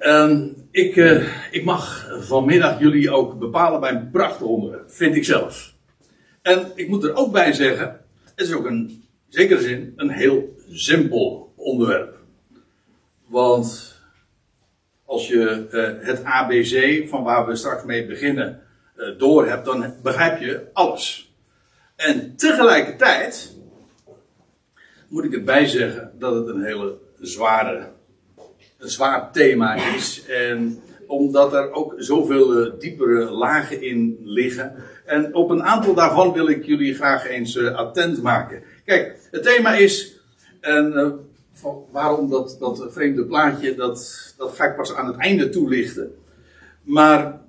Ehm, ik, eh, ik mag vanmiddag jullie ook bepalen bij een prachtig onderwerp, vind ik zelf. En ik moet er ook bij zeggen, het is ook in zekere zin een heel simpel onderwerp. Want als je eh, het ABC van waar we straks mee beginnen uh, door hebt, dan begrijp je alles. En tegelijkertijd moet ik erbij zeggen dat het een hele zware een zwaar thema is. En omdat er ook zoveel uh, diepere lagen in liggen. En op een aantal daarvan wil ik jullie graag eens uh, attent maken. Kijk, het thema is. En, van, waarom dat, dat vreemde plaatje, dat, dat ga ik pas aan het einde toelichten. Maar.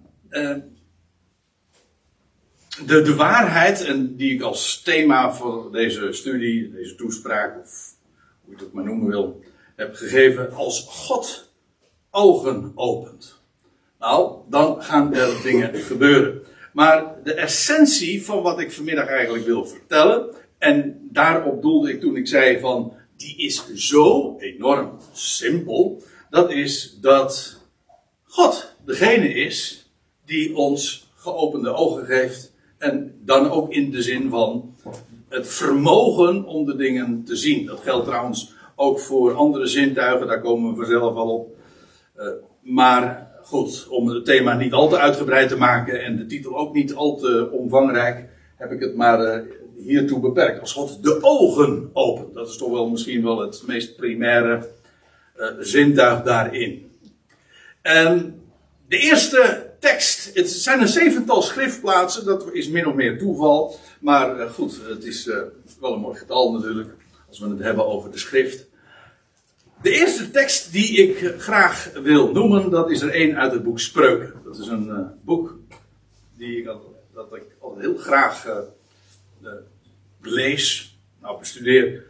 de, de waarheid, en die ik als thema voor deze studie, deze toespraak, of hoe je het maar noemen wil, heb gegeven als God ogen opent. Nou, dan gaan er dingen gebeuren. Maar de essentie van wat ik vanmiddag eigenlijk wil vertellen, en daarop doelde ik toen ik zei van, die is zo enorm simpel, dat is dat God degene is die ons geopende ogen geeft. En dan ook in de zin van het vermogen om de dingen te zien. Dat geldt trouwens ook voor andere zintuigen, daar komen we vanzelf al op. Uh, maar goed, om het thema niet al te uitgebreid te maken en de titel ook niet al te omvangrijk, heb ik het maar uh, hiertoe beperkt. Als God de ogen opent, dat is toch wel misschien wel het meest primaire uh, zintuig daarin. En de eerste tekst, het zijn een zevental schriftplaatsen, dat is min of meer toeval, maar goed, het is wel een mooi getal natuurlijk, als we het hebben over de schrift. De eerste tekst die ik graag wil noemen, dat is er één uit het boek Spreuken. Dat is een uh, boek die ik, dat ik altijd heel graag uh, uh, lees. Nou, bestudeer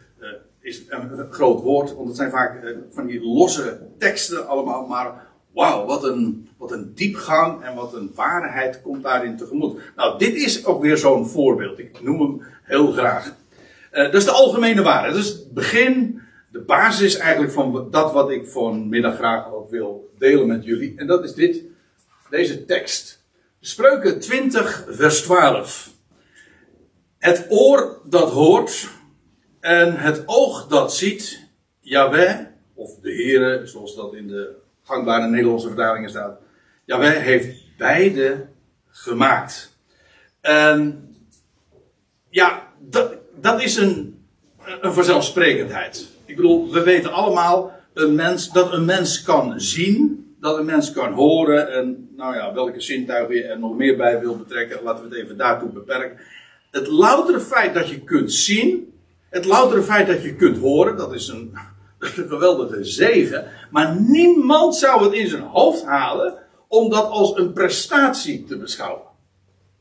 is een, groot woord, want het zijn vaak van die losse teksten allemaal. Maar wauw, wat een, wat een diepgang en wat een waarheid komt daarin tegemoet. Nou, dit is ook weer zo'n voorbeeld. Ik noem hem heel graag. dat is de algemene waarheid. Dat is het begin de basis eigenlijk van dat wat ik vanmiddag graag ook wil delen met jullie. En dat is dit, deze tekst. Spreuken 20, vers 12. Het oor dat hoort en het oog dat ziet, Yahweh, of de Heere, zoals dat in de gangbare Nederlandse vertalingen staat. Yahweh heeft beide gemaakt. En ja, dat, dat is een, een vanzelfsprekendheid. Ik bedoel, we weten allemaal een mens, dat een mens kan zien, dat een mens kan horen. En nou ja, welke zintuigen je er nog meer bij wil betrekken, laten we het even daartoe beperken. Het loutere feit dat je kunt zien, het loutere feit dat je kunt horen, dat is een, een geweldige zegen. Maar niemand zou het in zijn hoofd halen om dat als een prestatie te beschouwen.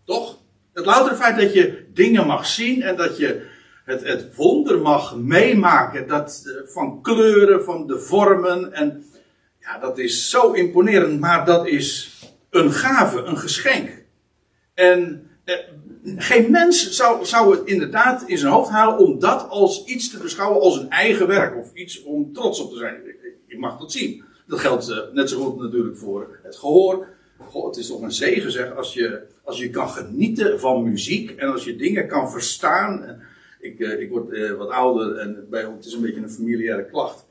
Toch? Het loutere feit dat je dingen mag zien en dat je het, het wonder mag meemaken. Dat, eh, van kleuren, van de vormen. En ja, dat is zo imponerend. Maar dat is een gave, een geschenk. En eh, geen mens zou, zou het inderdaad in zijn hoofd halen om dat als iets te beschouwen als een eigen werk. Of iets om trots op te zijn. Je mag dat zien. Dat geldt uh, net zo goed natuurlijk voor het gehoor. Het is toch een zegen zeg, als je, als je kan genieten van muziek en als je dingen kan verstaan. Ik, uh, ik word uh, wat ouder en bij ons is een beetje een familiaire klacht.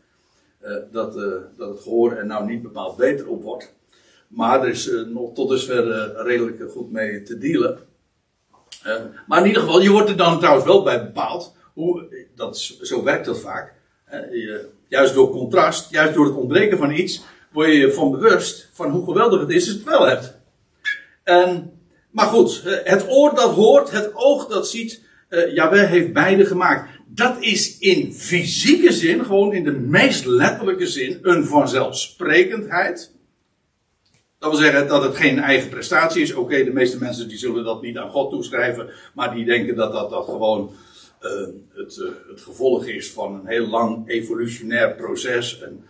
Uh, dat, dat het gehoor er nou niet bepaald beter op wordt. Maar er is nog tot dusver redelijk goed mee te dealen. maar in ieder geval, je wordt er dan trouwens wel bij bepaald. Hoe, dat, zo werkt dat vaak. Je, juist door contrast, juist door het ontbreken van iets, word je je van bewust van hoe geweldig het is als je het wel hebt. En, maar goed, het oor dat hoort, het oog dat ziet, uh, Jawel heeft beide gemaakt. Dat is in fysieke zin, gewoon in de meest letterlijke zin, een vanzelfsprekendheid. Dat wil zeggen dat het geen eigen prestatie is. Oké, de meeste mensen die zullen dat niet aan God toeschrijven, maar die denken dat dat, dat gewoon uh, het, uh, het gevolg is van een heel lang evolutionair proces. En,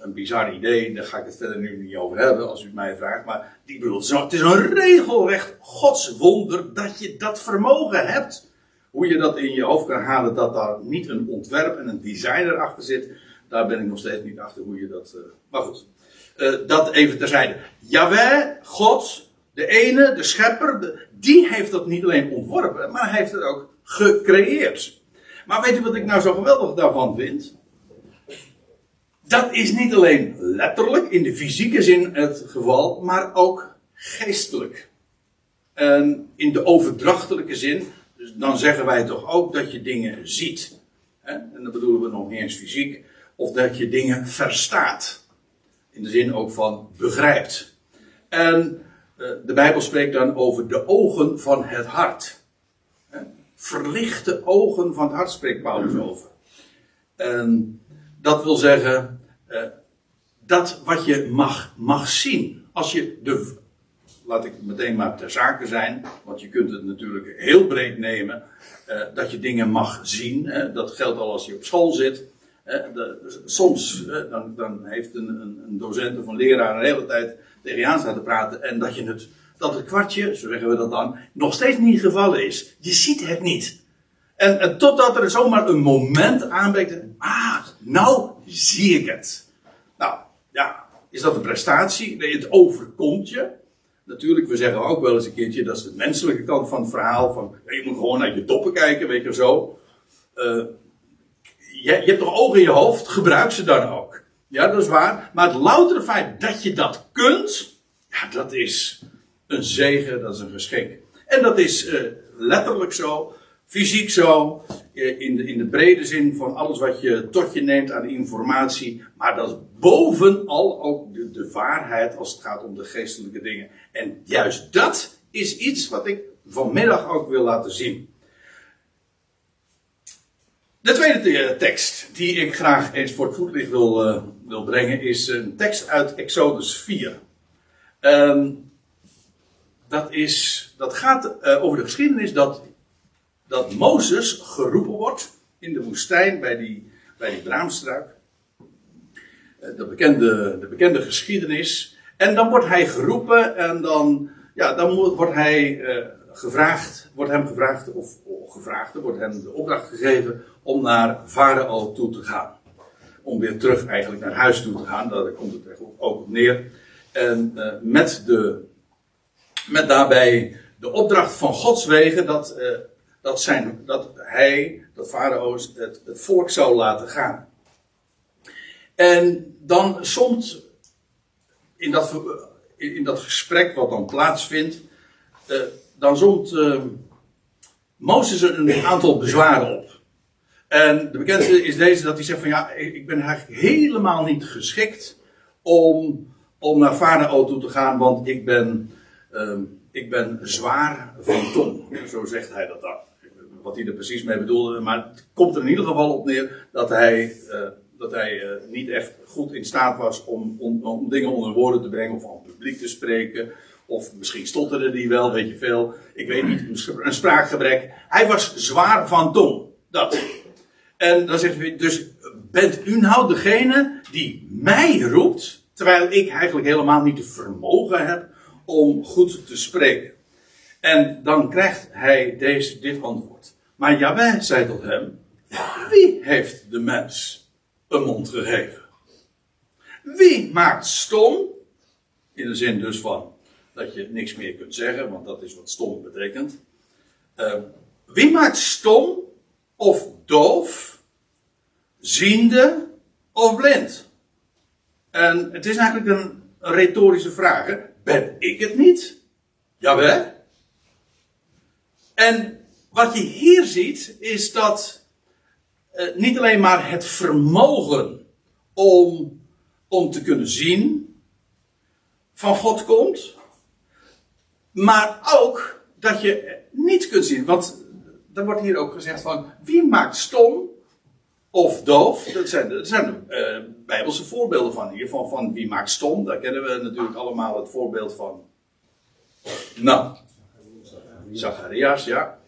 een bizar idee, daar ga ik het verder nu niet over hebben als u mij vraagt. Maar ik bedoel, het is een regelrecht godswonder dat je dat vermogen hebt. Hoe je dat in je hoofd kan halen, dat daar niet een ontwerp en een designer achter zit, daar ben ik nog steeds niet achter hoe je dat. Uh, maar goed. uh, dat even terzijde. Jawel, God, de ene, de schepper, die heeft dat niet alleen ontworpen, maar hij heeft het ook gecreëerd. Maar weet u wat ik nou zo geweldig daarvan vind? Dat is niet alleen letterlijk, in de fysieke zin het geval, maar ook geestelijk. En in de overdrachtelijke zin, dus dan zeggen wij toch ook dat je dingen ziet. En dan bedoelen we nog niet eens fysiek, of dat je dingen verstaat. In de zin ook van begrijpt. En eh, de Bijbel spreekt dan over de ogen van het hart. Verlichte ogen van het hart spreekt Paulus over. En dat wil zeggen, eh, dat wat je mag, mag zien. Als je de, laat ik meteen maar ter zake zijn, want je kunt het natuurlijk heel breed nemen, eh, dat je dingen mag zien. dat geldt al als je op school zit. De, soms dan, dan, heeft een, een, een, docent of een leraar een hele tijd tegen je aan te praten en dat je het, dat het kwartje, zo zeggen we dat dan, nog steeds niet gevallen is. Je ziet het niet. En, en totdat er zomaar een moment aanbreekt, ah, nou zie ik het. Nou, ja, is dat een prestatie? Het overkomt je. Natuurlijk, we zeggen ook wel eens een keertje, dat is de menselijke kant van het verhaal. Van, je moet gewoon naar je toppen kijken, weet je zo. Uh, je, je, hebt toch ogen in je hoofd, gebruik ze dan ook. Ja, dat is waar. Maar het loutere feit dat je dat kunt, ja, dat is een zegen, dat is een geschenk. En dat is uh, letterlijk zo, fysiek zo, uh, in, de, in de brede zin van alles wat je tot je neemt aan informatie. Maar dat is bovenal ook de, waarheid als het gaat om de geestelijke dingen. En juist dat is iets wat ik vanmiddag ook wil laten zien. De tweede eh, tekst die ik graag eens voor het voetlicht wil, uh, wil brengen is een tekst uit Exodus 4. Um, dat, is, dat gaat over de geschiedenis dat, dat Mozes geroepen wordt in de woestijn bij die, bij die braamstruik. De bekende, de bekende geschiedenis. En dan wordt hij geroepen en dan, ja, dan wordt hij gevraagd, wordt hem gevraagd, of, of gevraagd, wordt hem de opdracht gegeven om naar Farao toe te gaan. Om weer terug eigenlijk naar huis toe te gaan, daar komt het ook op neer. En uh, met, de, met daarbij de opdracht van Gods wegen dat, dat, zijn, dat hij, dat Farao het, het volk zou laten gaan. En dan soms in dat, in dat gesprek wat dan plaatsvindt, uh, dan zomt uh, Mozes een aantal bezwaren op. En de bekendste is deze dat hij zegt van ja, ik ben eigenlijk helemaal niet geschikt om, om naar Farao toe te gaan, want ik ben, uh, ik ben zwaar van tong. Zo zegt hij dat dan. Wat hij er precies mee bedoelde, maar het komt er in ieder geval op neer dat hij, uh, dat hij uh, niet echt goed in staat was om, om, om dingen onder woorden te brengen of aan het publiek te spreken. Of misschien stotterde die wel, weet je veel. Ik weet niet, een spraakgebrek. Hij was zwaar van tong. Dat. En dan zegt hij, dus bent u nou degene die mij roept, terwijl ik eigenlijk helemaal niet de vermogen heb om goed te spreken. En dan krijgt hij deze, dit antwoord. Maar Jawel zei tot hem, wie heeft de mens een mond gegeven? Wie maakt stom? In de zin dus van dat je niks meer kunt zeggen, want dat is wat stom betekent. Uh, wie maakt stom of doof, ziende of blind? En het is eigenlijk een, een retorische vraag. Hè? Ben ik het niet? Jawel. En wat je hier ziet, is dat uh, niet alleen maar het vermogen om, om te kunnen zien van God komt, maar ook dat je niet kunt zien. Want er wordt hier ook gezegd van wie maakt stom of doof. Dat zijn, dat zijn uh, bijbelse voorbeelden van hier. Van, van wie maakt stom. Daar kennen we natuurlijk allemaal het voorbeeld van. Nou, Zacharias, ja.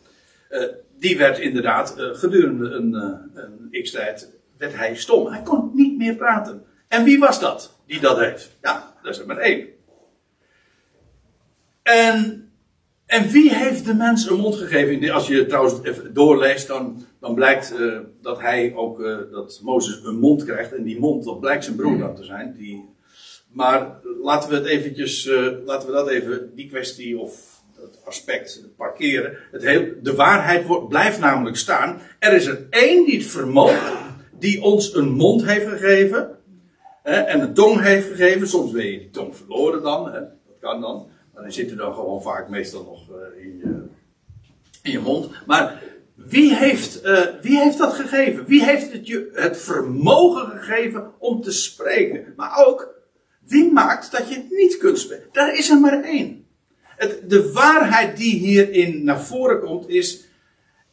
Uh, die werd inderdaad uh, gedurende een, een x-tijd werd hij stom. Hij kon niet meer praten. En wie was dat die dat heeft? Ja, dat is er maar één. En, en wie heeft de mens een mond gegeven? Als je trouwens even doorleest, dan, dan blijkt dat hij ook, dat Mozes een mond krijgt. En die mond, dat blijkt zijn broer dan te zijn. Die, maar laten we het eventjes, laten we dat even, die kwestie of het aspect parkeren. Het heel, de waarheid blijft namelijk staan. Er is er één die het vermogen, die ons een mond heeft gegeven. Hè, en een tong heeft gegeven. Soms ben je die tong verloren dan. Hè, dat kan dan. Maar dan zit er dan gewoon vaak meestal nog uh, in, je, in je mond. Maar wie heeft, uh, wie heeft dat gegeven? Wie heeft het je het vermogen gegeven om te spreken? Maar ook, wie maakt dat je het niet kunt spreken? Daar is er maar één. De waarheid die hierin naar voren komt is,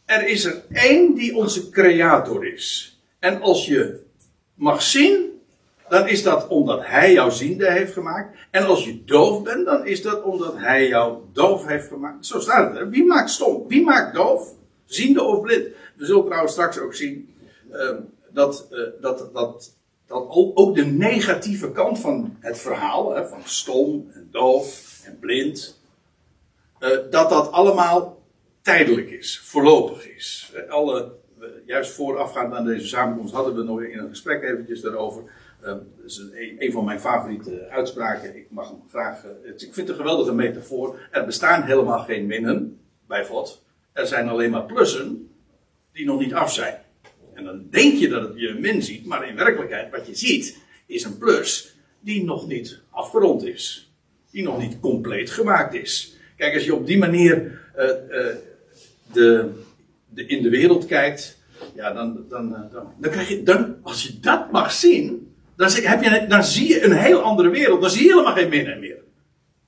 er is er één die onze creator is. En als je mag zien, dan is dat omdat hij jou ziende heeft gemaakt. En als je doof bent, dan is dat omdat hij jou doof heeft gemaakt. Zo staat het. Wie maakt stom? Wie maakt doof? Ziende of blind? We zullen trouwens straks ook zien uh, dat, uh, dat, dat, dat ook de negatieve kant van het verhaal, hè, van stom en doof en blind, dat dat allemaal tijdelijk is, voorlopig is. Alle, juist voorafgaand aan deze samenkomst hadden we nog in een gesprek eventjes daarover. Uh, dat een, een, van mijn favoriete uitspraken. Ik mag hem graag. ik vind het een geweldige metafoor. Er bestaan helemaal geen minnen bij God. Er zijn alleen maar plussen die nog niet af zijn. En dan denk je dat je een min ziet, maar in werkelijkheid wat je ziet is een plus die nog niet afgerond is. Die nog niet compleet gemaakt is. Kijk, als je op die manier uh, uh, de, de, in de wereld kijkt, ja, dan, dan, eh, dan, dan, krijg je, dan, als je dat mag zien, dan, heb je, dan zie je een heel andere wereld. Dan zie je helemaal geen minnen meer.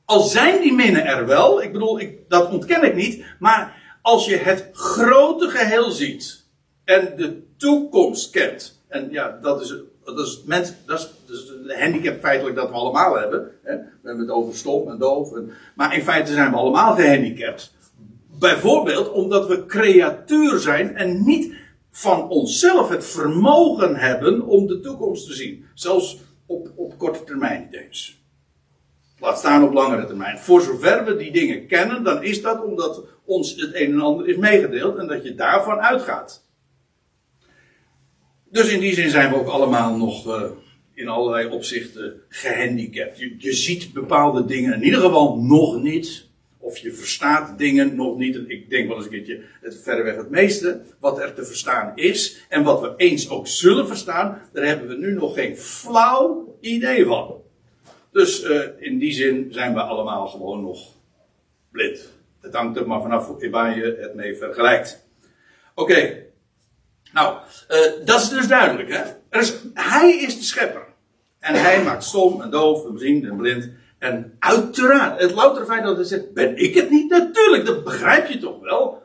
Al zijn die minnen er wel, ik bedoel, ik, dat ontken ik niet, maar als je het grote geheel ziet en de toekomst kent, en ja, dat is, dat is, mens, dat is, handicap feitelijk dat we allemaal hebben. Hè? We hebben het over stom en doof. En, maar in feite zijn we allemaal gehandicapt. Bijvoorbeeld omdat we creatuur zijn en niet van onszelf het vermogen hebben om de toekomst te zien. Zelfs op, op korte termijn niet eens. Laat staan op langere termijn. Voor zover we die dingen kennen, dan is dat omdat ons het een en ander is meegedeeld en dat je daarvan uitgaat. Dus in die zin zijn we ook allemaal nog uh, in allerlei opzichten gehandicapt. Je, ziet bepaalde dingen in ieder geval nog niet. Of je verstaat dingen nog niet. Ik denk wel eens een keertje het verreweg het meeste. Wat er te verstaan is. En wat we eens ook zullen verstaan. Daar hebben we nu nog geen flauw idee van. Dus uh, in die zin zijn we allemaal gewoon nog blind. Het hangt er maar vanaf waar je het mee vergelijkt. Oké. Nou, uh, dat is dus duidelijk, hè? Er is, hij is de schepper. En hij maakt stom en doof en beziend en blind. En uiteraard, het louter feit dat hij zegt, ben ik het niet? Natuurlijk, dat begrijp je toch wel?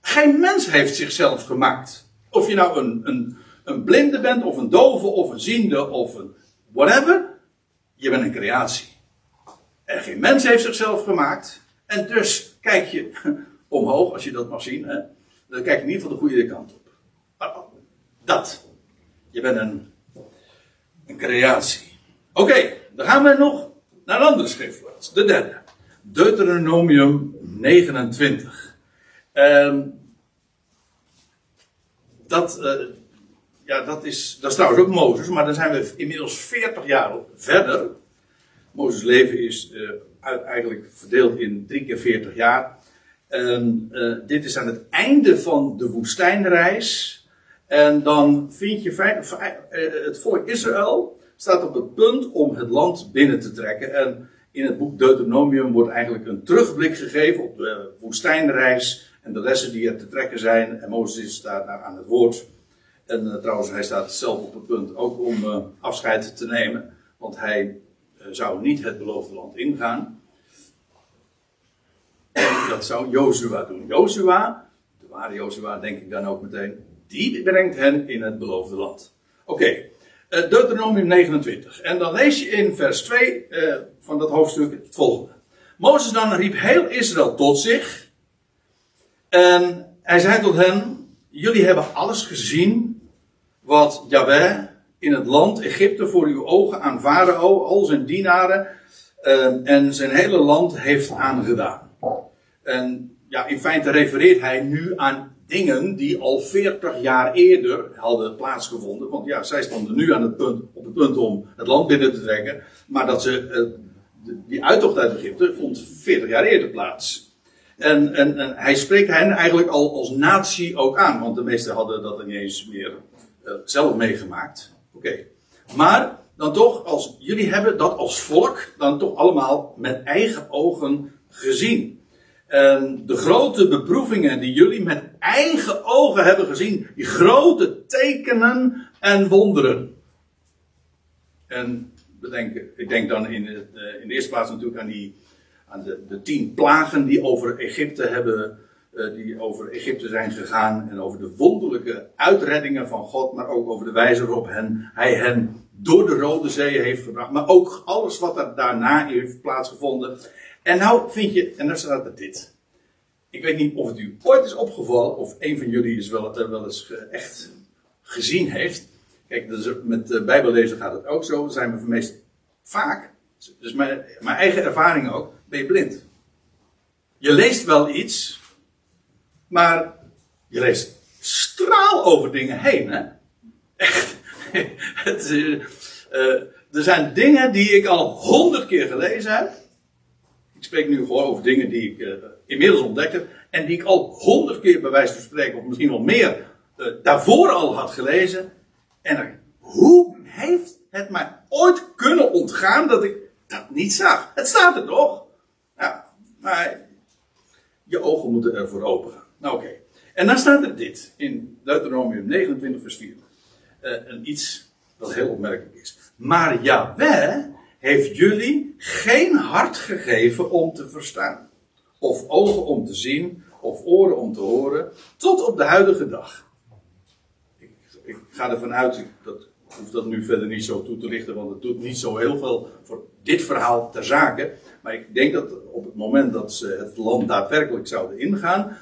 Geen mens heeft zichzelf gemaakt. Of je nou een, een, een blinde bent, of een dove, of een ziende, of een whatever. Je bent een creatie. En geen mens heeft zichzelf gemaakt. En dus kijk je omhoog, als je dat mag zien. Hè? Dan kijk je in ieder geval de goede kant op. Dat. Je bent een, een creatie. Oké, dan gaan we nog naar een andere schriftplaats. De derde. Deuteronomium 29. Um, dat, uh, ja, dat, is, dat is trouwens ook Mozes, maar dan zijn we inmiddels 40 jaar verder. Mozes' leven is uh, eigenlijk verdeeld in drie keer 40 jaar. En, uh, dit is aan het einde van de woestijnreis. En dan vind je uh, het volk Israël staat op het punt om het land binnen te trekken. En in het boek Deuteronomium wordt eigenlijk een terugblik gegeven op de woestijnreis en de lessen die er te trekken zijn. En Mozes staat daar aan het woord. En uh, trouwens, hij staat zelf op het punt ook om uh, afscheid te nemen. Want hij zou niet het beloofde land ingaan. En dat zou Jozua doen. Jozua, de ware Jozua denk ik dan ook meteen, die brengt hen in het beloofde land. Oké, okay. Deuteronomium 29. En dan lees je in vers 2 van dat hoofdstuk het volgende. Mozes dan riep heel Israël tot zich. En hij zei tot hen, jullie hebben alles gezien wat Yahweh in het land Egypte voor uw ogen aan Farao, al zijn dienaren uh, en zijn hele land heeft aangedaan. En ja, in feite refereert hij nu aan dingen die al 40 jaar eerder hadden plaatsgevonden. Want ja, zij stonden nu aan het punt, op het punt om het land binnen te trekken. Maar dat ze, uh, die uittocht uit Egypte vond 40 jaar eerder plaats. En, en, en, hij spreekt hen eigenlijk al als natie ook aan. Want de meesten hadden dat niet eens meer uh, zelf meegemaakt. Oké. Maar dan toch, als jullie hebben dat als volk dan toch allemaal met eigen ogen gezien. En de grote beproevingen die jullie met eigen ogen hebben gezien, die grote tekenen en wonderen. En bedenken, ik denk dan in, eh, in de eerste plaats natuurlijk aan, die, aan de, de tien plagen die over Egypte hebben, eh, die over Egypte zijn gegaan. En over de wonderlijke uitreddingen van God, maar ook over de wijze waarop hen, hij hen door de Rode Zee heeft gebracht. Maar ook alles wat er daarna heeft plaatsgevonden. En nou vind je, en dan staat er dit. Ik weet niet of het u ooit is opgevallen, of een van jullie is wel, er wel eens echt gezien heeft. Kijk, met de Bijbellezen gaat het ook zo. Zijn we meest vaak, dus mijn, mijn eigen ervaring ook, ben je blind. Je leest wel iets, maar je leest straal over dingen heen. Hè? Echt. Het, uh, er zijn dingen die ik al honderd keer gelezen heb. Ik spreek nu gewoon over dingen die ik uh, inmiddels ontdekt heb. En die ik al honderd keer bij wijze van spreken, of misschien wel meer, uh, daarvoor al had gelezen. En hoe heeft het mij ooit kunnen ontgaan dat ik dat niet zag? Het staat er toch? Ja, maar je ogen moeten ervoor open gaan. Nou oké. En dan staat er dit in Deuteronomium 29 vers 4. Uh, een iets wat heel opmerkelijk is. Maar Yahweh heeft jullie geen hart gegeven om te verstaan. Of ogen om te zien, of oren om te horen, tot op de huidige dag. Ik, ik ga ervan uit, dat ik hoef dat nu verder niet zo toe te lichten, want het doet niet zo heel veel voor dit verhaal ter zake. Maar ik denk dat op het moment dat ze het land daadwerkelijk zouden ingaan,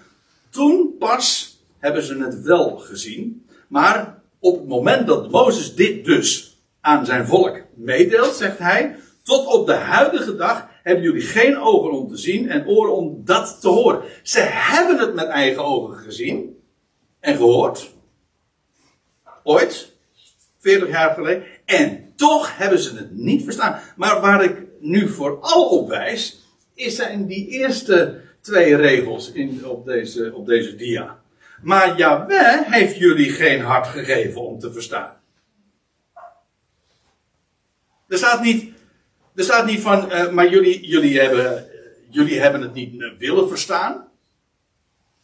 toen pas hebben ze het wel gezien. Maar op het moment dat Mozes dit dus aan zijn volk meedeelt, zegt hij, tot op de huidige dag hebben jullie geen ogen om te zien en oren om dat te horen. Ze hebben het met eigen ogen gezien en gehoord. Ooit, 40 jaar geleden. En toch hebben ze het niet verstaan. Maar waar ik nu vooral op wijs, is zijn die eerste twee regels in, op, deze, op deze dia. Maar Jawel heeft jullie geen hart gegeven om te verstaan. Er staat niet, er staat niet van, uh, maar jullie, jullie, hebben, jullie hebben het niet willen verstaan.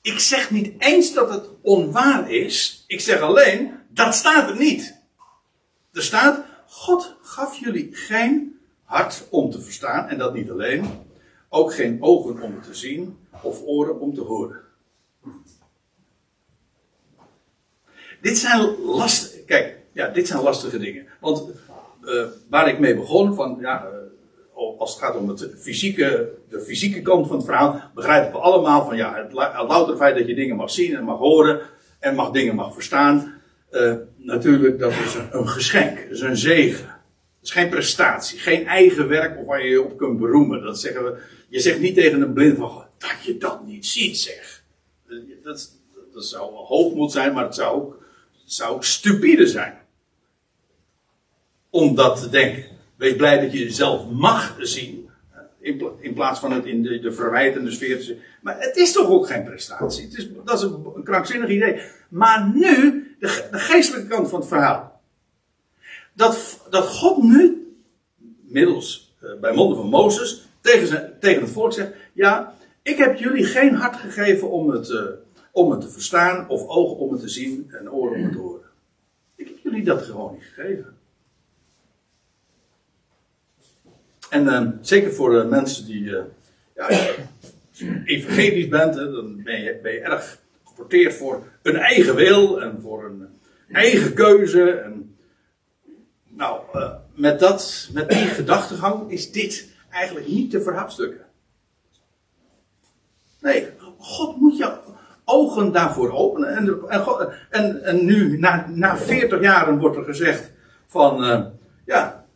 Ik zeg niet eens dat het onwaar is. Ik zeg alleen, dat staat er niet. Er staat, God gaf jullie geen hart om te verstaan. En dat niet alleen. Ook geen ogen om te zien of oren om te horen. Dit zijn lastige, kijk, ja, dit zijn lastige dingen. Want uh, waar ik mee begon, van, ja, uh, als het gaat om het fysieke, de fysieke kant van het verhaal, begrijpen we allemaal van, ja, het, het louter feit dat je dingen mag zien en mag horen en mag dingen mag verstaan, natuurlijk, dat is een, geschenk, dat is een zegen. Dat is geen prestatie, geen eigen werk waar je je op kunt beroemen. Dat zeggen we, je zegt niet tegen een blind van, dat je dat niet ziet, zeg. Dat, dat zou hoogmoed zijn, maar het zou ook zou stupide zijn. Om dat te denken. Wees blij dat je jezelf mag zien. In, plaats van het in de, de verwijtende sfeer te zien. Maar het is toch ook geen prestatie. Het is, dat is een, krankzinnig idee. Maar nu, de, de, geestelijke kant van het verhaal. Dat, dat God nu, middels, uh, bij monden van Mozes, tegen, tegen het volk zegt: Ja, ik heb jullie geen hart gegeven om het. Uh, om het te verstaan, of ogen om het te zien en oren om het te horen. Ik heb jullie dat gewoon niet gegeven. En uh, zeker voor de mensen die, uh, ja, je evangelisch bent, hè, dan ben je, ben je erg geporteerd voor een eigen wil en voor een eigen keuze. En, nou, uh, met, dat, met die gedachtegang is dit eigenlijk niet te verhapstukken. Nee, God moet jou ogen daarvoor openen. En, en, nu, na, na 40 jaren, wordt er gezegd: van ja,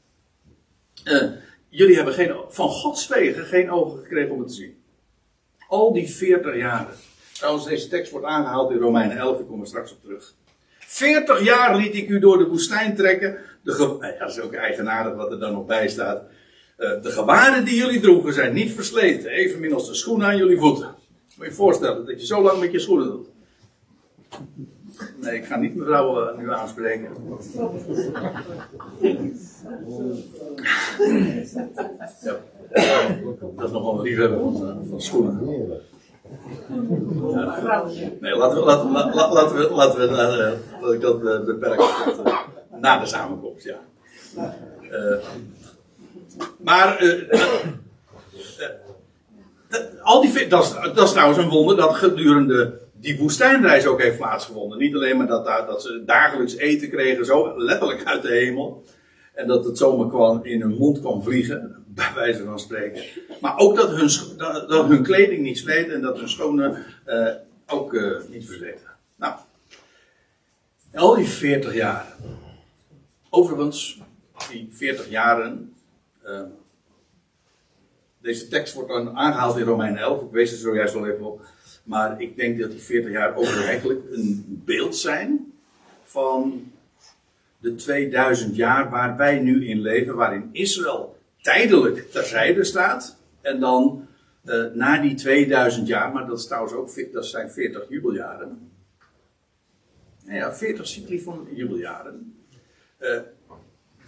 jullie hebben geen, van Gods wegen geen ogen gekregen om het te zien. Al die 40 jaren. Trouwens, deze tekst wordt aangehaald in Romeinen 11, ik kom er straks op terug. 40 jaar liet ik u door de woestijn trekken. De ge- ja, dat is ook eigenaardig wat er dan nog bij staat. Eh, de gewaden die jullie droegen zijn niet versleten, evenmin als de schoenen aan jullie voeten. Moet je je voorstellen dat je zo lang met je schoenen doet. Nee, ik ga niet mevrouw eh, nu aanspreken. Dat is nogal een liefhebber van, eh, van schoenen. Nee, laten we, laten, la- la- laten we, laten we eh, laat ik dat beperken na de samenkomst, ja. Maar, al die, dat, is, dat is trouwens een wonder dat gedurende die woestijnreis ook heeft plaatsgevonden. Niet alleen maar dat, daar, dat ze dagelijks eten kregen, zo letterlijk uit de hemel. En dat het zomaar kwam in hun mond kwam vliegen, bij wijze van spreken. Maar ook dat hun, dat, hun kleding niet sleet en dat hun schoenen eh, ook eh, niet versleten. Nou, al die 40 jaren. Overigens, die 40 jaren. eh, deze tekst wordt dan aangehaald in Romein 11. Ik wees er zojuist al even op. Maar ik denk dat die 40 jaar ook eigenlijk een beeld zijn van de 2000 jaar waar wij nu in leven, waarin Israël tijdelijk terzijde staat. En dan eh, na die 2000 jaar, maar dat is trouwens ook dat zijn 40 jubeljaren. Nou ja, 40 cycli van jubeljaren. Eh,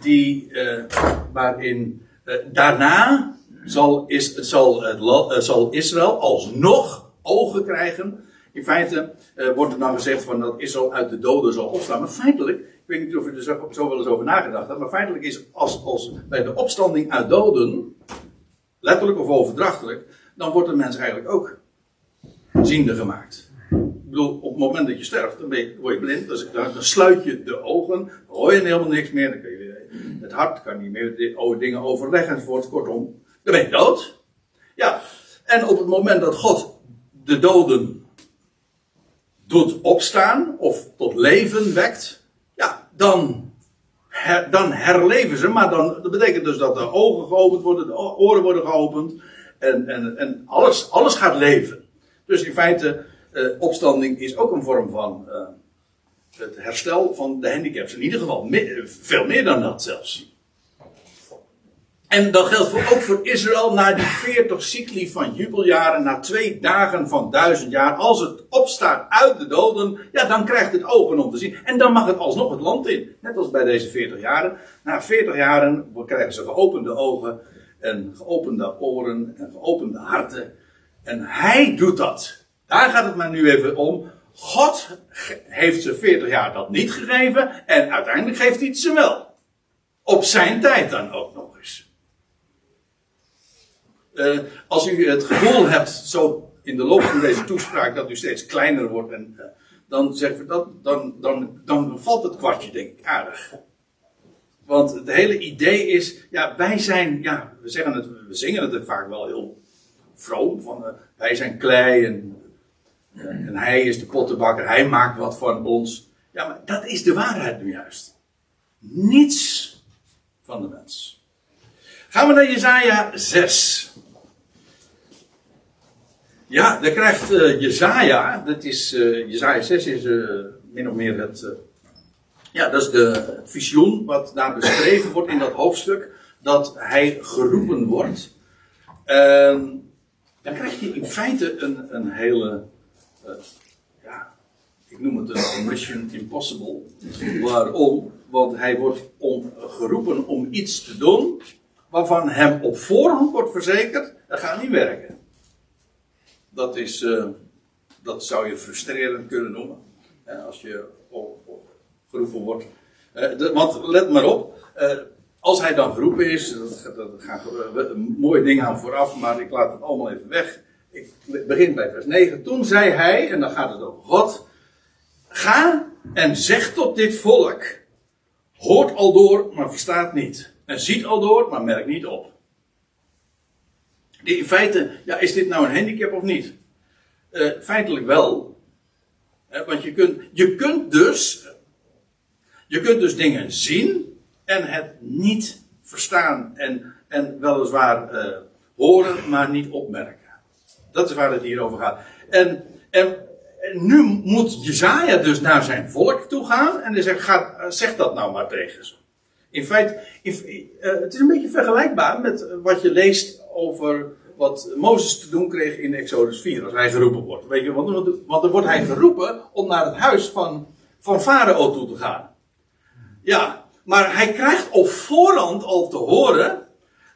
die, eh, waarin daarna zal, is, zal, zal Israël alsnog ogen krijgen. In feite eh, wordt er dan gezegd van dat Israël uit de doden zal opstaan. Maar feitelijk, ik weet niet of u er zo, wel eens over nagedacht hebt, maar feitelijk is als, als bij de opstanding uit doden, letterlijk of overdrachtelijk, dan wordt de mens eigenlijk ook ziende gemaakt. Ik bedoel, op het moment dat je sterft, dan je, word je blind, dus dan, dan sluit je de ogen, dan hoor je helemaal niks meer, dan kun je, het hart kan niet meer dingen overleggen enzovoort. Kortom, dan ben je dood. Ja, en op het moment dat God de doden doet opstaan of tot leven wekt, ja, dan, dan herleven ze. Maar dan, dat betekent dus dat de ogen geopend worden, de oren worden geopend en, en, en alles, alles gaat leven. Dus in feite, eh, opstanding is ook een vorm van eh, het herstel van de handicaps. In ieder geval veel meer dan dat zelfs. En dat geldt voor, ook voor Israël na die 40 cycli van jubeljaren, na twee dagen van duizend jaar. Als het opstaat uit de doden, ja, dan krijgt het ogen om te zien. En dan mag het alsnog het land in. Net als bij deze 40 jaren. Na 40 jaren krijgen ze geopende ogen en geopende oren en geopende harten. En hij doet dat. Daar gaat het maar nu even om. God heeft ze 40 jaar dat niet gegeven en uiteindelijk geeft hij het ze wel. Op zijn tijd dan ook nog eens. Eh, als u het gevoel hebt, zo in de loop van deze toespraak, dat u steeds kleiner wordt, en, eh, dan, zeggen we dat, dan, dan, dan valt het kwartje, denk ik, aardig. Want het hele idee is, ja, wij zijn, ja, we, zeggen het, we zingen het vaak wel heel vroom, van eh, wij zijn klei en, en hij is de pottenbakker, hij maakt wat van ons. Ja, maar dat is de waarheid nu juist. Niets van de mens. Gaan we naar Jezaja 6. Ja, dan krijgt eh Jezaja, dat is, eh Jezaja 6 is eh, min of meer het, ja, dat is de, visioen wat daar beschreven wordt in dat hoofdstuk, dat hij geroepen wordt. Ehm, dan krijg je in feite een, een hele, ja, ik noem het een mission impossible. Waarom? Want hij wordt om, geroepen om iets te doen waarvan hem op voorhand wordt verzekerd, dat gaat niet werken. Dat, is, eh, dat zou je frustrerend kunnen noemen. Hè, als je geroepen wordt. Eh, want let maar op, eh, als hij dan geroepen is, dat, dat gaan eh, mooie dingen aan vooraf, maar ik laat het allemaal even weg. Ik begin bij vers 9. Toen zei hij, en dan gaat het over God, ga en zeg tot dit volk, hoort al door, maar verstaat niet. En ziet al door, maar merkt niet op. In feite, ja, is dit nou een handicap of niet? Eh, feitelijk wel. Hè, want je kunt, je kunt dus. Je kunt dus dingen zien en het niet verstaan. En, en weliswaar eh, horen, maar niet opmerken. Dat is waar het hier over gaat. En En, nu moet Jezaja dus naar zijn volk toe gaan. En hij zegt, ga, zeg dat nou maar tegen ze. In feite, het is een beetje vergelijkbaar met wat je leest over wat Mozes te doen kreeg in Exodus 4, als hij geroepen wordt. Weet je, want, want dan wordt hij geroepen om naar het huis van, van Farao toe te gaan. Ja, maar hij krijgt op voorhand al te horen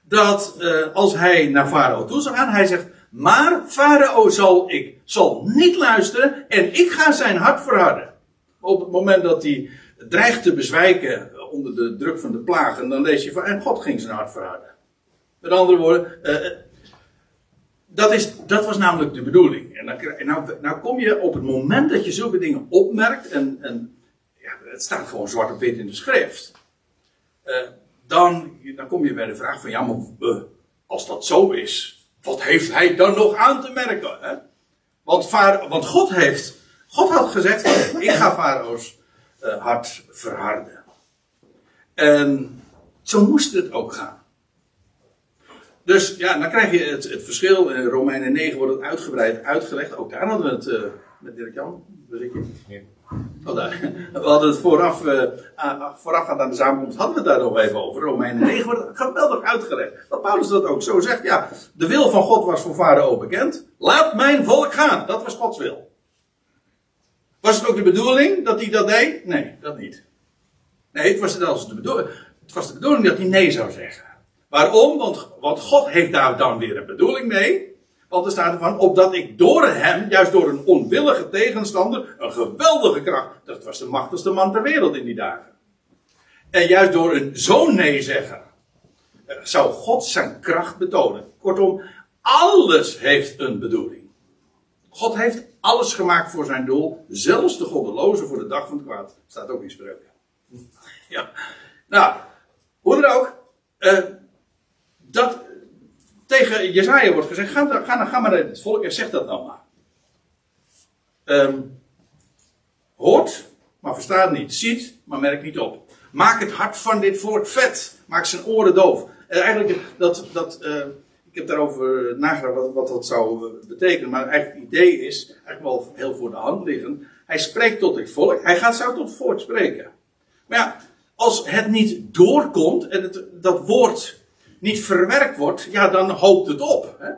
dat uh, als hij naar Farao toe zal gaan, hij zegt, maar Farao zal, ik, zal niet luisteren en ik ga zijn hart verharden. Op het moment dat hij dreigt te bezwijken onder de druk van de plagen, dan lees je van, en God ging zijn hart verharden. Met andere woorden, uh, dat, is, dat was namelijk de bedoeling. En dan, nou, nou kom je op het moment dat je zulke dingen opmerkt, en, en ja, het staat gewoon zwart op wit in de schrift, uh, dan, dan kom je bij de vraag van, ja, maar als dat zo is, wat heeft hij dan nog aan te merken? Hè? Want, want God heeft, God had gezegd, ik ga Farao's hart verharden. En zo moest het ook gaan. Dus ja, dan krijg je het, het verschil. In Romeinen 9 wordt het uitgebreid uitgelegd. Ook daar hadden we het uh, met Dirk Jan. Ja. Oh, daar. We hadden het vooraf, uh, voorafgaand aan de samenkomst, hadden we het daar nog even over. Romeinen 9 wordt geweldig uitgelegd. Dat Paulus dat ook zo zegt. Ja, de wil van God was voor Farao bekend. Laat mijn volk gaan. Dat was Gods wil. Was het ook de bedoeling dat hij dat deed? Nee, dat niet. Nee, het was, de bedoeling, het was de bedoeling dat hij nee zou zeggen. Waarom? Want, God heeft daar dan weer een bedoeling mee. Want er staat ervan, opdat ik door hem, juist door een onwillige tegenstander, een geweldige kracht, dat was de machtigste man ter wereld in die dagen. En juist door een zo'n nee zeggen, eh, zou God zijn kracht betonen. Kortom, alles heeft een bedoeling. God heeft alles gemaakt voor zijn doel, zelfs de goddeloze voor de dag van het kwaad. Staat ook in spreuken. Ja. Nou, hoe dan ook. Uh, dat tegen Jezaja wordt gezegd: ga, ga, ga maar naar het volk en zeg dat nou maar. Um, hoort, maar verstaat niet. Ziet, maar merkt niet op. Maak het hart van dit volk vet. Maak zijn oren doof. En eigenlijk, dat, dat, uh, ik heb daarover nagedacht wat, wat dat zou betekenen. Maar eigenlijk het idee is, eigenlijk wel heel voor de hand liggend. Hij spreekt tot dit volk. Hij gaat zo tot het volk spreken. Maar ja, als het niet doorkomt en het, dat woord niet verwerkt wordt, ja, dan hoopt het op. Hè?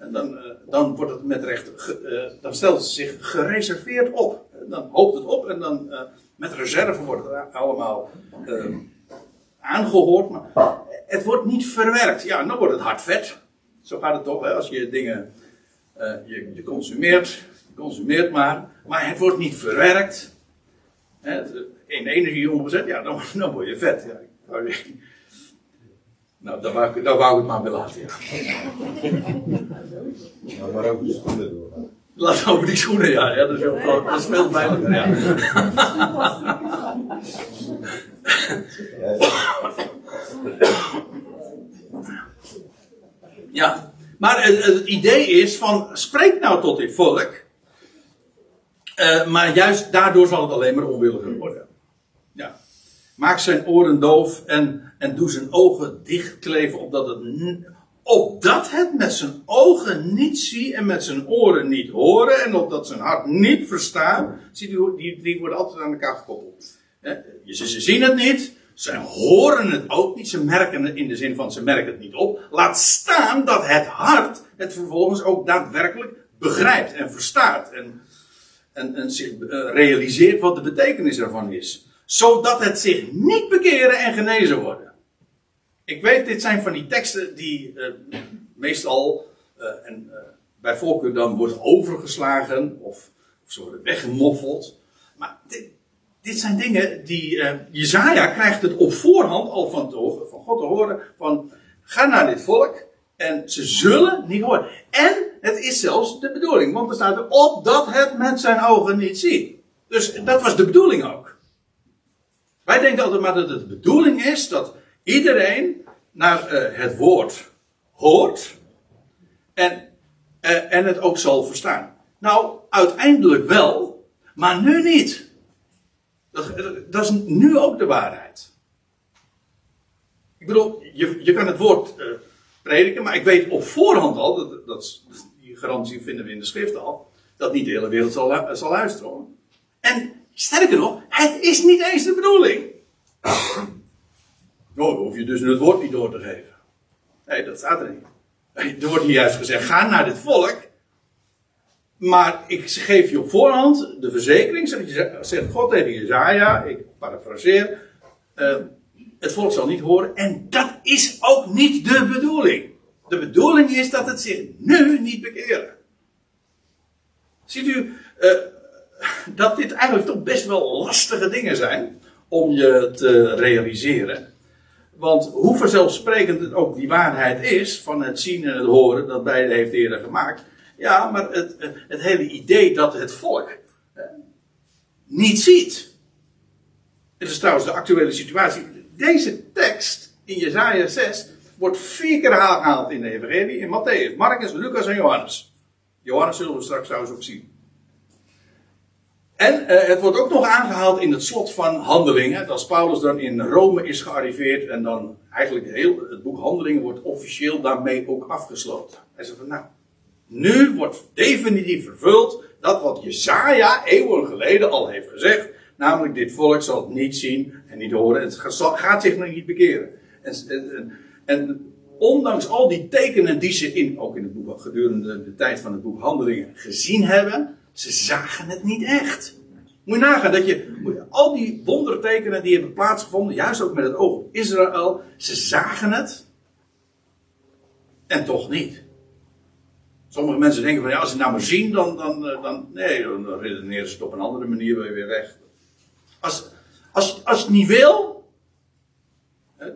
En dan, uh, dan wordt het met recht, uh, dan stelt het zich gereserveerd op. Dan hoopt het op en dan uh, met reserve wordt het allemaal ehm, aangehoord. Maar het wordt niet verwerkt. Ja, dan wordt het hard vet. Zo gaat het toch, hè? als je dingen, je, je, consumeert, je consumeert maar, maar het wordt niet verwerkt. Hè? In energie omgezet, ja, dan, dan word je vet. Ja, nou, dan wou, ik, dan wou ik het maar bij laten, ja. Nou, maar over die schoenen doorgaan. Laat over die schoenen, ja. ja dat, is dat speelt bijna, ja. Ja, maar het, het, idee is van, spreek nou tot dit volk. Uh, maar juist daardoor zal het alleen maar onwilliger worden. Maak zijn oren doof en, en doe zijn ogen dichtkleven, opdat het, opdat het met zijn ogen niet zie en met zijn oren niet horen en opdat zijn hart niet verstaat. Die, die worden altijd aan elkaar gekoppeld. Ze, ze zien het niet, ze horen het ook niet, ze merken het in de zin van ze merken het niet op. Laat staan dat het hart het vervolgens ook daadwerkelijk begrijpt en verstaat en, en, en zich eh, realiseert wat de betekenis ervan is zodat het zich niet bekeren en genezen worden. Ik weet, dit zijn van die teksten die uh, meestal en, uh, bij voorkeur dan worden overgeslagen of, of ze worden weggemoffeld. Maar dit, dit zijn dingen die Jezaja krijgt het op voorhand al van, te, van God te horen van ga naar dit volk en ze zullen niet horen. En het is zelfs de bedoeling, want er staat erop dat het met zijn ogen niet ziet. Dus dat was de bedoeling ook. Wij denken altijd maar dat het de bedoeling is dat iedereen naar uh, het woord hoort en, uh, en het ook zal verstaan. Nou, uiteindelijk wel, maar nu niet. Dat, dat is nu ook de waarheid. Ik bedoel, je, je kan het woord prediken, maar ik weet op voorhand al, dat, dat, die garantie vinden we in de schrift al, dat niet de hele wereld zal, zal luisteren. En sterker nog, het is niet eens de bedoeling. Nou, dan hoef je dus het woord niet door te geven. Nee, dat staat er niet. Er wordt hier juist gezegd, ga naar dit volk. Maar ik geef je op voorhand de verzekering, zegt God tegen Jezaja, ik parafraseer, uh, het volk zal niet horen. En dat is ook niet de bedoeling. De bedoeling is dat het zich nu niet bekeren. Ziet u uh, dat dit eigenlijk toch best wel lastige dingen zijn om je te realiseren. Want hoe vanzelfsprekend het ook die waarheid is van het zien en het horen, dat beide heeft eerder gemaakt. Ja, maar het, het hele idee dat het volk niet ziet. Het is trouwens de actuele situatie. Deze tekst in Jezaja 6 wordt vier keer aangehaald in de Evangelie, in Matthäus, Marcus, Lucas en Johannes. Johannes zullen we straks trouwens ook zien. En uh, het wordt ook nog aangehaald in het slot van Handelingen. Als Paulus dan in Rome is gearriveerd en dan eigenlijk heel, het boek Handelingen wordt officieel daarmee ook afgesloten. Hij zegt van nou, nu wordt definitief vervuld dat wat Jezaja eeuwen geleden al heeft gezegd. Namelijk dit volk zal het niet zien en niet horen. Het gaat zich nog niet bekeren. En, en, en ondanks al die tekenen die ze in, ook in het boek gedurende de tijd van het boek Handelingen gezien hebben ze zagen het niet echt. Moet je nagaan dat je, al die wondertekenen die hebben plaatsgevonden, juist ook met het oog op Israël, ze zagen het en toch niet. Sommige mensen denken van ja, als ze het nou maar zien, dan, dan, eh, dan nee, dan redeneren ze het op een andere manier weer weg. Als, als, als je het niet wil,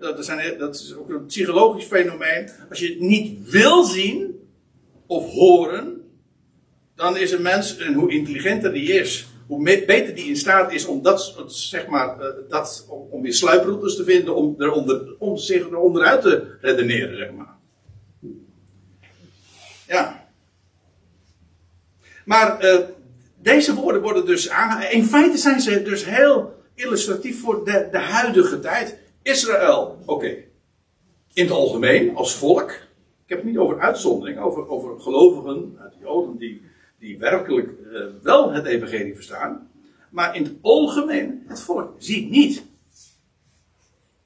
dat, zijn, dat is ook een psychologisch fenomeen, als je het niet wil zien of horen, dan is een mens, en hoe intelligenter die is, hoe beter die in staat is om dat, zeg maar, eh, dat, om, weer sluiproutes te vinden, om, eronder, om zich eronderuit te redeneren, zeg maar. Ja. Maar uh, deze woorden worden dus aangehaald. In feite zijn ze dus heel illustratief voor de, de huidige tijd. Israël, oké. In het algemeen, als volk. Ik heb het niet over uitzondering, over, over gelovigen uit de Joden die die werkelijk uh, wel het evangelie verstaan. Maar in het algemeen, het volk ziet niet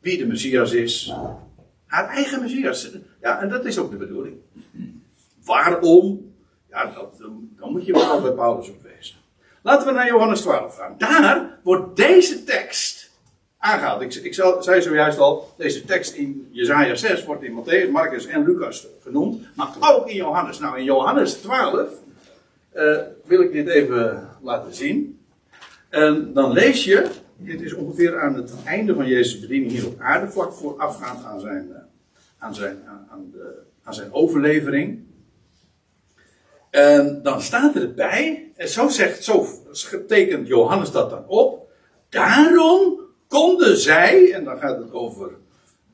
wie de Messias is. Haar eigen Messias. Ja, en dat is ook de bedoeling. Waarom? Ja, dat, dan moet je wel bij Paulus op wezen. Laten we naar Johannes 12 gaan. Daar wordt deze tekst aangehaald. Ik, ik zei zojuist al, deze tekst in Jezaja 6 wordt in Matthäus, Marcus en Lucas genoemd. Maar ook in Johannes. Nou, in Johannes 12 uh, wil ik dit even laten zien. En dan lees je, dit is ongeveer aan het einde van Jezus' bediening hier op aarde, vlak voorafgaand aan zijn, eh, aan zijn, aan, de, aan zijn overlevering. En dan staat erbij, en zo zegt, zo tekent Johannes dat dan op. Daarom konden zij, en dan gaat het over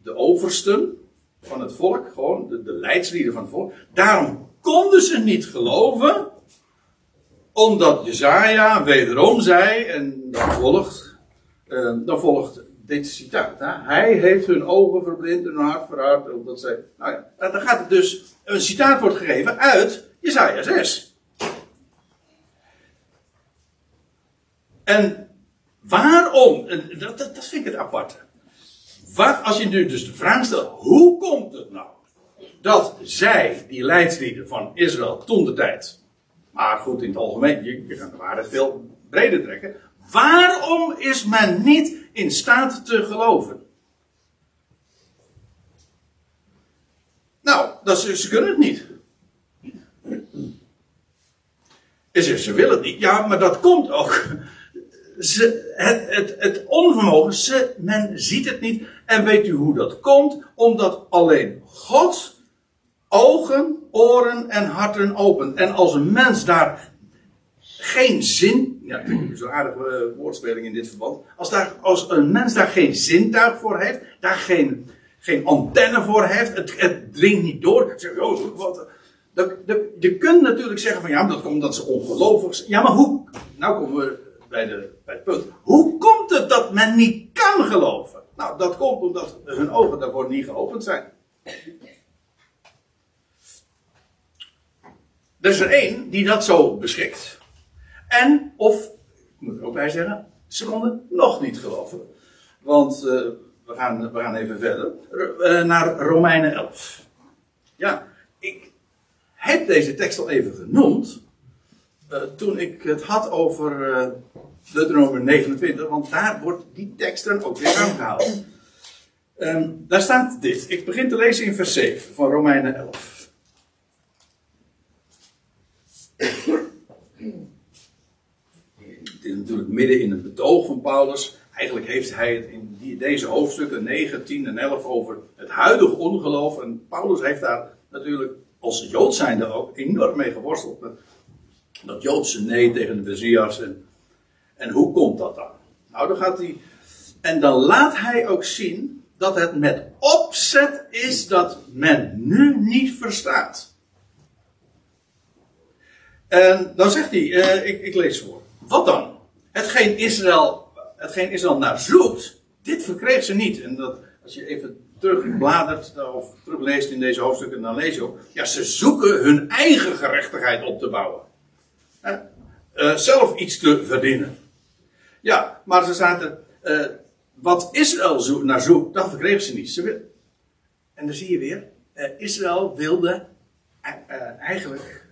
de oversten van het volk, gewoon de, de leidslieden van het volk. Daarom konden ze niet geloven omdat Jezaja wederom zei, en dan volgt, uh, dan volgt dit citaat. Hè? Hij heeft hun ogen verblind en hun hart verhard. Omdat zij, nou ja, dan gaat het dus, een citaat wordt gegeven uit Jezaja 6. En waarom, dat, dat, dat vind ik het aparte. Wat, als je nu dus de vraag stelt, hoe komt het nou dat zij, die leidslieden van Israël toen de tijd, maar goed, in het algemeen, je, je kan de waarheid veel breder trekken. Waarom is men niet in staat te geloven? Nou, dat ze, kunnen het niet. Ze, ze willen het niet. Ja, maar dat komt ook. Het, het, het onvermogen, ze, men ziet het niet. En weet u hoe dat komt? Omdat alleen God ogen, oren en harten open. En als een mens daar geen zin, ja, zo'n aardige uh, woordspeling in dit verband. Als, daar, als een mens daar geen zintuig voor heeft, daar geen, geen antenne voor heeft, het, het dringt niet door. Oh, je kunt natuurlijk zeggen van ja, dat komt omdat ze ongelovig zijn. Ja, maar hoe? Nou komen we bij, de, bij het punt. Hoe komt het dat men niet kan geloven? Nou, dat komt omdat hun ogen daarvoor niet geopend zijn. Er is er één die dat zo beschikt. En, of, ik moet er ook bij zeggen, ze konden nog niet geloven. Want uh, we, gaan, we gaan even verder. Uh, naar Romeinen 11. Ja, ik heb deze tekst al even genoemd. Uh, toen ik het had over uh, Deuteronomium 29, want daar wordt die tekst dan ook weer aangehaald. Um, daar staat dit. Ik begin te lezen in vers 7 van Romeinen 11. Dit is natuurlijk midden in het betoog van Paulus. Eigenlijk heeft hij het in deze hoofdstukken 9, 10 en 11 over het huidige ongeloof. En Paulus heeft daar natuurlijk als Jood zijnde ook enorm mee geworsteld. Dat Joodse nee tegen de Messias. En, en hoe komt dat dan? Nou, dan gaat hij. En dan laat hij ook zien dat het met opzet is dat men nu niet verstaat. En dan zegt hij, uh, ik, ik lees voor. Wat dan? Hetgeen Israël, hetgeen Israël naar zoekt, dit verkreeg ze niet. En dat, als je even terugbladert of terugleest in deze hoofdstukken, dan lees je ook. Ja, ze zoeken hun eigen gerechtigheid op te bouwen. Uh, zelf iets te verdienen. Ja, maar ze zaten. Uh, wat Israël naar zoekt, dat verkregen ze niet. Ze en dan zie je weer. Uh, Israël wilde eigenlijk.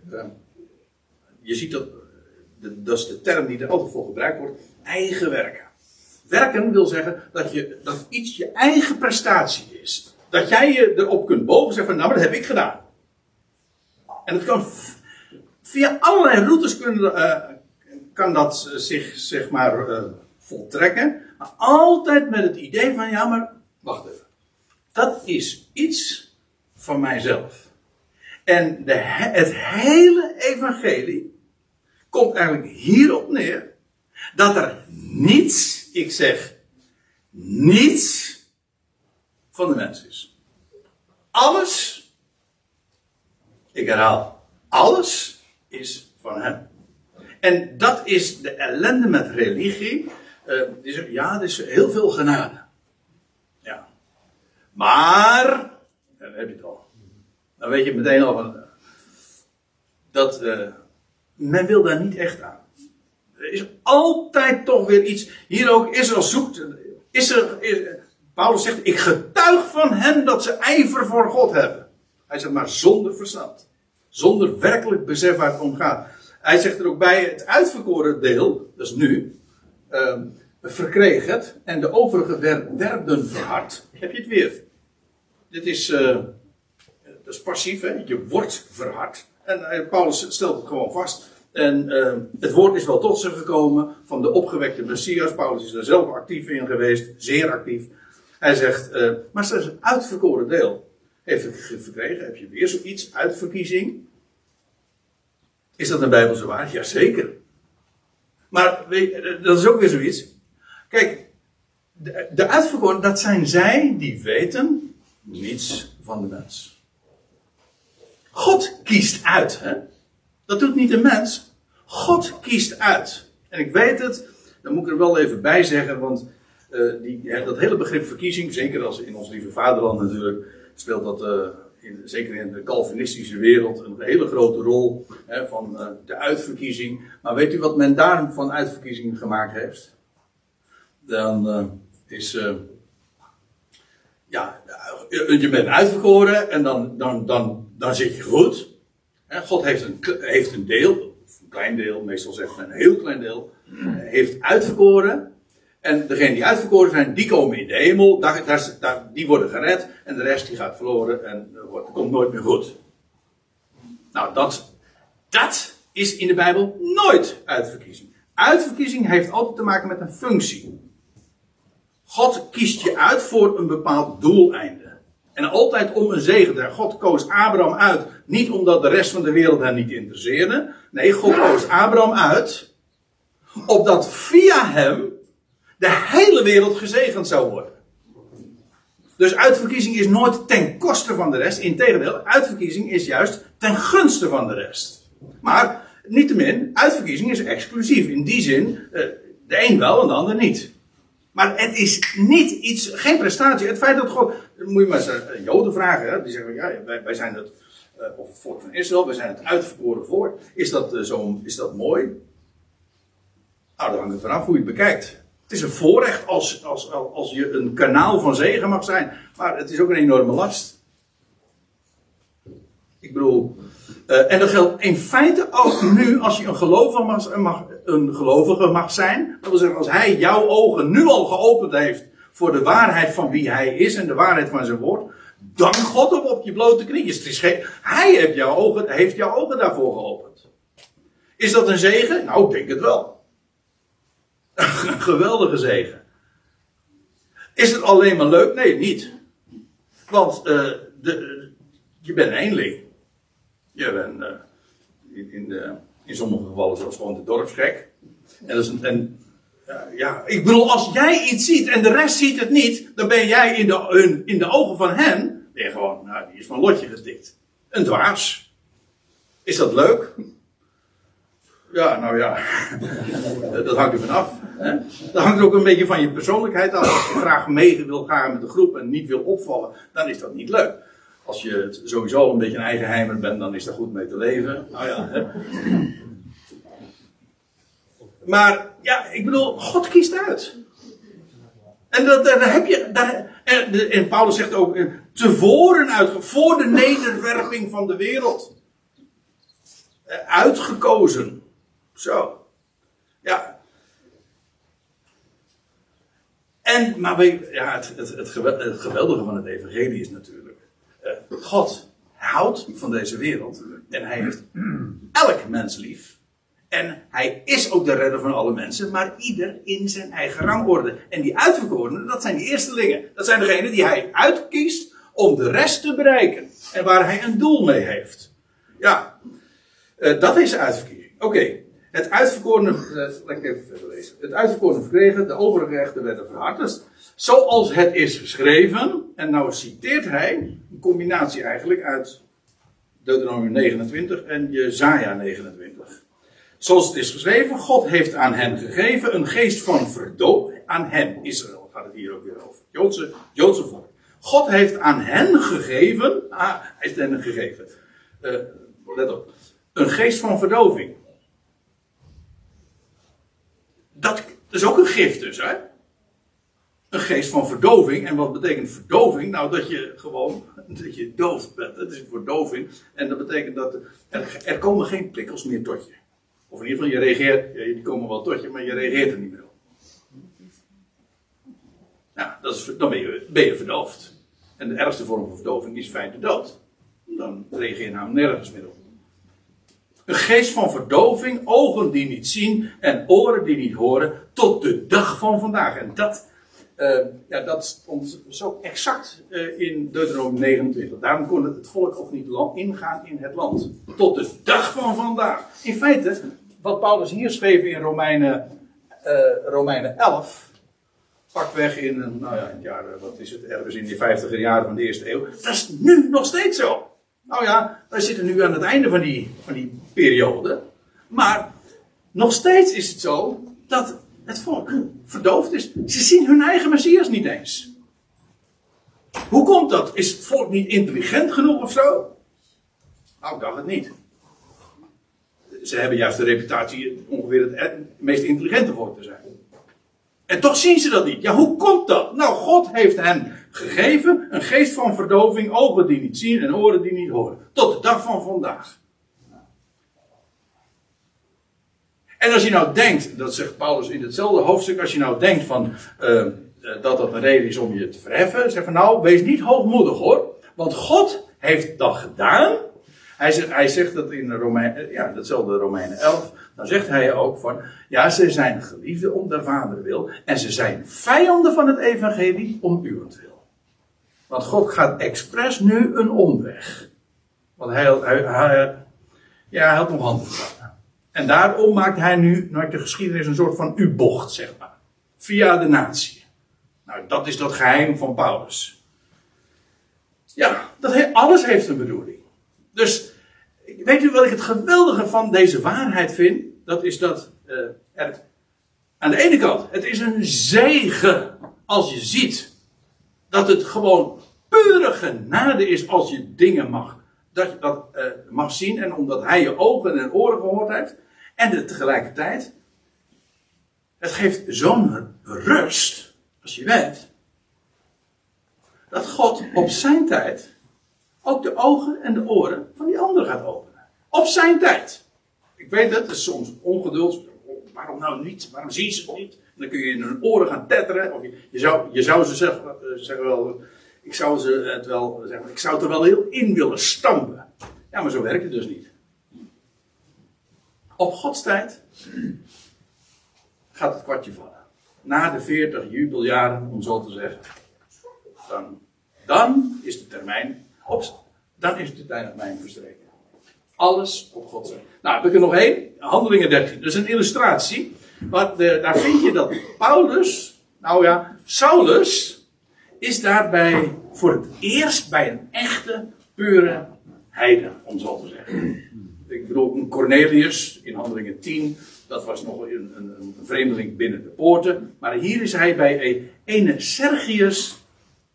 je ziet dat. Dat is de term die er altijd voor gebruikt wordt. Eigen werken. Werken wil zeggen dat, je, dat iets je eigen prestatie is. Dat jij je erop kunt bogen en zeggen van, nou, dat heb ik gedaan. En dat kan via allerlei routes kunnen, uh, kan dat zich, zeg maar, uh, voltrekken. Maar altijd met het idee van, ja, maar wacht even. Dat is iets van mijzelf. En de, het hele evangelie komt eigenlijk hierop neer dat er niets, ik zeg niets, van de mens is. Alles, ik herhaal, alles is van hem. En dat is de ellende met religie. Is, ja, er is heel veel genade. Ja. Maar, dan heb je het al. Dan weet je meteen al van. Dat uh, men wil daar niet echt aan. Er is altijd toch weer iets. Hier ook Israël zoekt. Is er, is, Paulus zegt: Ik getuig van hen dat ze ijver voor God hebben. Hij zegt maar zonder verstand. Zonder werkelijk besef waar het om gaat. Hij zegt er ook bij: Het uitverkoren deel, dat is nu. Uh, verkreeg het. En de overige werden verhard. Heb je het weer? Dit is. Uh, dat is passief, hè? Je wordt verhard. En uh, Paulus stelt het gewoon vast. En uh, het woord is wel tot ze gekomen van de opgewekte Messias. Paulus is er zelf actief in geweest, zeer actief. Hij zegt, uh, maar dat is een uitverkoren deel. Heeft verkregen, heb je weer zoiets, uitverkiezing. Is dat een Bijbelse waarheid? Jazeker. Maar dat is ook weer zoiets. Kijk, de, de uitverkoren, dat zijn zij die weten niets van de mens. God kiest uit, hè? Dat doet niet de mens. God kiest uit. En ik weet het, dan moet ik er wel even bij zeggen, want uh, die, dat hele begrip verkiezing, zeker als in ons lieve vaderland natuurlijk, speelt dat uh, in, zeker in de Calvinistische wereld een hele grote rol hè, van uh, de uitverkiezing. Maar weet u wat men daar van uitverkiezing gemaakt heeft? Dan is. ja, je bent uitverkoren en dan, dan, dan, dan zit je goed. God heeft een, heeft een deel, een klein deel, meestal zegt men een heel klein deel, heeft uitverkoren. En degenen die uitverkoren zijn, die komen in de hemel, daar, daar, die worden gered. En de rest die gaat verloren en wordt, komt nooit meer goed. Nou, dat, dat is in de Bijbel nooit uitverkiezing. Uitverkiezing heeft altijd te maken met een functie. God kiest je uit voor een bepaald doeleinde. En altijd om een zegen. God koos Abraham uit. Niet omdat de rest van de wereld hem niet interesseerde. Nee, God koos Abraham uit. Opdat via hem de hele wereld gezegend zou worden. Dus uitverkiezing is nooit ten koste van de rest. Integendeel, uitverkiezing is juist ten gunste van de rest. Maar, niettemin, uitverkiezing is exclusief. In die zin, eh, de een wel en de ander niet. Maar het is niet iets, geen prestatie. Het feit dat God, moet je maar eens Joden vragen, hè? die zeggen, ja, wij, zijn het, eh, of het volk van Israël, wij zijn het uitverkoren volk. Is dat, uh, zo, is dat mooi? Nou, dan hangt het vanaf hoe je het bekijkt. Het is een voorrecht als, als, als je een kanaal van zegen mag zijn, maar het is ook een enorme last. Ik bedoel, uh, en dat geldt in feite ook nu als je een gelovige mag, mag, een gelovige mag zijn. Dat wil zeggen, als hij jouw ogen nu al geopend heeft voor de waarheid van wie hij is en de waarheid van zijn woord. Dank God hem op je blote knieën. Het is geen, hij heeft jouw, ogen, heeft jouw ogen daarvoor geopend. Is dat een zegen? Nou, ik denk het wel. Een geweldige zegen. Is het alleen maar leuk? Nee, niet. Want uh, de, je bent een eenling. Je bent in, in, de, in, sommige gevallen zelfs gewoon de dorpsgek. En, is en ja, ik bedoel, als jij iets ziet en de rest ziet het niet, dan ben jij in de, in de ogen van hen, ben je gewoon, nou, die is van lotje gestikt. Een dwaas. Is dat leuk? Ja, nou ja, dat hangt er vanaf. Dat hangt ook een beetje van je persoonlijkheid af. Als je graag mee wil gaan met de groep en niet wil opvallen, dan is dat niet leuk. Als je sowieso een beetje een eigenheimer bent, dan is daar goed mee te leven. Nou ja, hè? Maar ja, ik bedoel, God kiest uit. En dat, daar heb je. Daar, en, en, Paulus zegt ook: eh, tevoren uit, voor de nederwerping van de wereld. Eh, uitgekozen. Zo. Ja. En, maar weet, ja, het, het, het, geweldige van het Evangelie is natuurlijk: God houdt van deze wereld en hij heeft elk mens lief. En hij is ook de redder van alle mensen, maar ieder in zijn eigen rangorde. En die uitverkorenen, dat zijn die eerstelingen. Dat zijn degenen die hij uitkiest om de rest te bereiken. En waar hij een doel mee heeft. Ja, uh, dat is uitverkiezing. Oké, het uitverkorene, uh, laat ik even verder lezen. Het uitverkorene verkregen, de overige rechten werden verhard. Zoals het is geschreven, en nou citeert hij een combinatie eigenlijk uit Deuteronomium 29 en Jezaja 29. Zoals het is geschreven, God heeft aan hen gegeven een geest van verdoving. Aan hen, Israël gaat het hier ook weer over. Joodse, Joodse volk. God heeft aan hen gegeven. Ah, hij heeft hen gegeven. Uh, let op. Een geest van verdoving. Dat is ook een gift dus, hè? Een geest van verdoving. En wat betekent verdoving? Nou, dat je gewoon, dat je doof bent. Dat is verdoving. En dat betekent dat er, komen geen prikkels meer tot je. Of in ieder geval, je reageert, die komen wel tot je, maar je reageert er niet meer op. Nou, dat is, dan ben je, ben je verdoofd. En de ergste vorm van verdoving is feit de dood. Dan reageer je namelijk nergens meer op. Een geest van verdoving, ogen die niet zien en oren die niet horen, tot de dag van vandaag. En dat, uh, ja, dat stond zo exact uh, in Deuteronomium 29. Daarom kon het, volk ook niet ingaan in het land. Tot de dag van vandaag. In feite, wat Paulus hier schreef in Romeinen, uh, Romeinen 11, pakweg in, nou ja, in het jaar, wat is het, ergens in die 50 jaren van de eerste eeuw. Dat is nu nog steeds zo. Nou ja, wij zitten nu aan het einde van die, van die periode. Maar nog steeds is het zo dat het volk verdoofd is. Ze zien hun eigen Messias niet eens. Hoe komt dat? Is het volk niet intelligent genoeg of zo? Nou, ik dacht het niet ze hebben juist de reputatie ongeveer het meest intelligente volk te zijn. En toch zien ze dat niet. Ja, hoe komt dat? Nou, God heeft hen gegeven een geest van verdoving, ogen die niet zien en oren die niet horen. Tot de dag van vandaag. En als je nou denkt, dat zegt Paulus in hetzelfde hoofdstuk, als je nou denkt van uh, dat dat een reden is om je te verheffen, zeg van nou, wees niet hoogmoedig hoor. Want God heeft dat gedaan hij zegt, hij zegt dat in Romein, ja, datzelfde Romeinen 11. Dan zegt hij ook van, ja, ze zijn geliefden om de Vader wil. En ze zijn vijanden van het evangelie om uwentwil. Want God gaat expres nu een omweg. Want hij ja, hij had nog handen. En daarom maakt hij nu, maakt de geschiedenis een soort van U-bocht, zeg maar. Via de natie. Nou, dat is dat geheim van Paulus. Ja, dat alles heeft een bedoeling. Dus Weet u wat ik het geweldige van deze waarheid vind? Dat is dat er, aan de ene kant, het is een zegen als je ziet dat het gewoon pure genade is als je dingen mag dat je dat eh, mag zien en omdat hij je ogen en oren gehoord heeft. En tegelijkertijd, het geeft zo'n rust als je weet dat God op zijn tijd ook de ogen en de oren van die anderen gaat openen. Op zijn tijd. Ik weet het, het is soms ongeduld. Waarom nou niet? Waarom zien ze het niet? En dan kun je in hun oren gaan tetteren. Of je, je, zou, je zou ze zeggen, eh, zeggen wel, ik zou ze het wel zeggen, ik zou het er wel heel in willen stampen. Ja, maar zo werkt het dus niet. Op Gods tijd gaat het kwartje vallen. Na de 40 jubeljaren, om zo te zeggen. Dan, dan is de termijn op, dan is de termijn verstreken. Alles op Gods tijd. Nou, ik er nog één. Handelingen 13. Dat is een illustratie. Maar daar vind je dat Paulus, nou ja, Saulus, is daarbij voor het eerst bij een echte, pure heiden, om zo te zeggen. Ik bedoel, Cornelius in Handelingen 10, dat was nog een, een, een vreemdeling binnen de poorten. Maar hier is hij bij een ene Sergius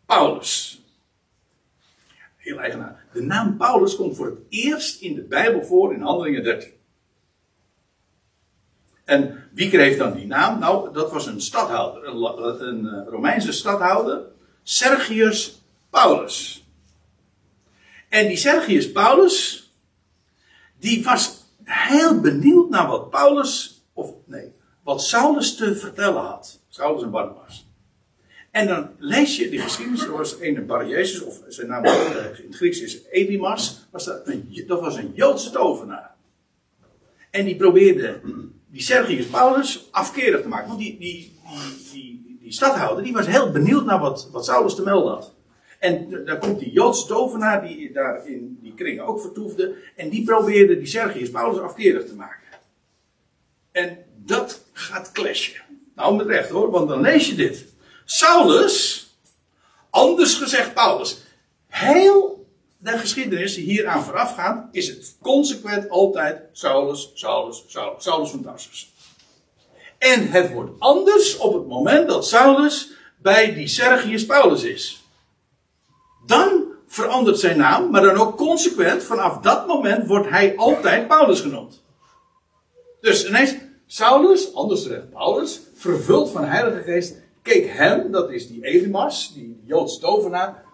Paulus. Heel eigenaar. De naam Paulus komt voor het eerst in de Bijbel voor in Handelingen 13. En wie kreeg dan die naam? Nou, dat was een stadhouder, een, een eh, Romeinse stadhouder, Sergius Paulus. En die Sergius Paulus, die was heel benieuwd naar wat Paulus, of nee, wat Saulus te vertellen had. Saulus en Barnabas. En dan lees je die geschiedenis, er was een Bar Jezus, of zijn naam in het Grieks is Elimas, was dat, dat was een Joodse tovenaar. En die probeerde die Sergius Paulus afkerig te maken, want die, die, die, die, die stadhouder die was heel benieuwd naar wat, wat Saulus te melden had. En daar komt die Joodse tovenaar die daar in die kring ook vertoefde. En die probeerde die Sergius Paulus afkerig te maken. En dat gaat clashen. Nou, met recht hoor, want dan lees je dit. Saulus, anders gezegd Paulus, heel de geschiedenis die hieraan voorafgaat, is het consequent altijd Saulus, Saulus, Saulus, Saulus van Tarsus. En het wordt anders op het moment dat Saulus bij die Sergius Paulus is. Dan verandert zijn naam, maar dan ook consequent, vanaf dat moment wordt hij altijd Paulus genoemd. Dus ineens, Saulus, anders gezegd Paulus, vervuld van de Heilige Geest, keek hem, dat is die Elimas, die Joodse tovenaar,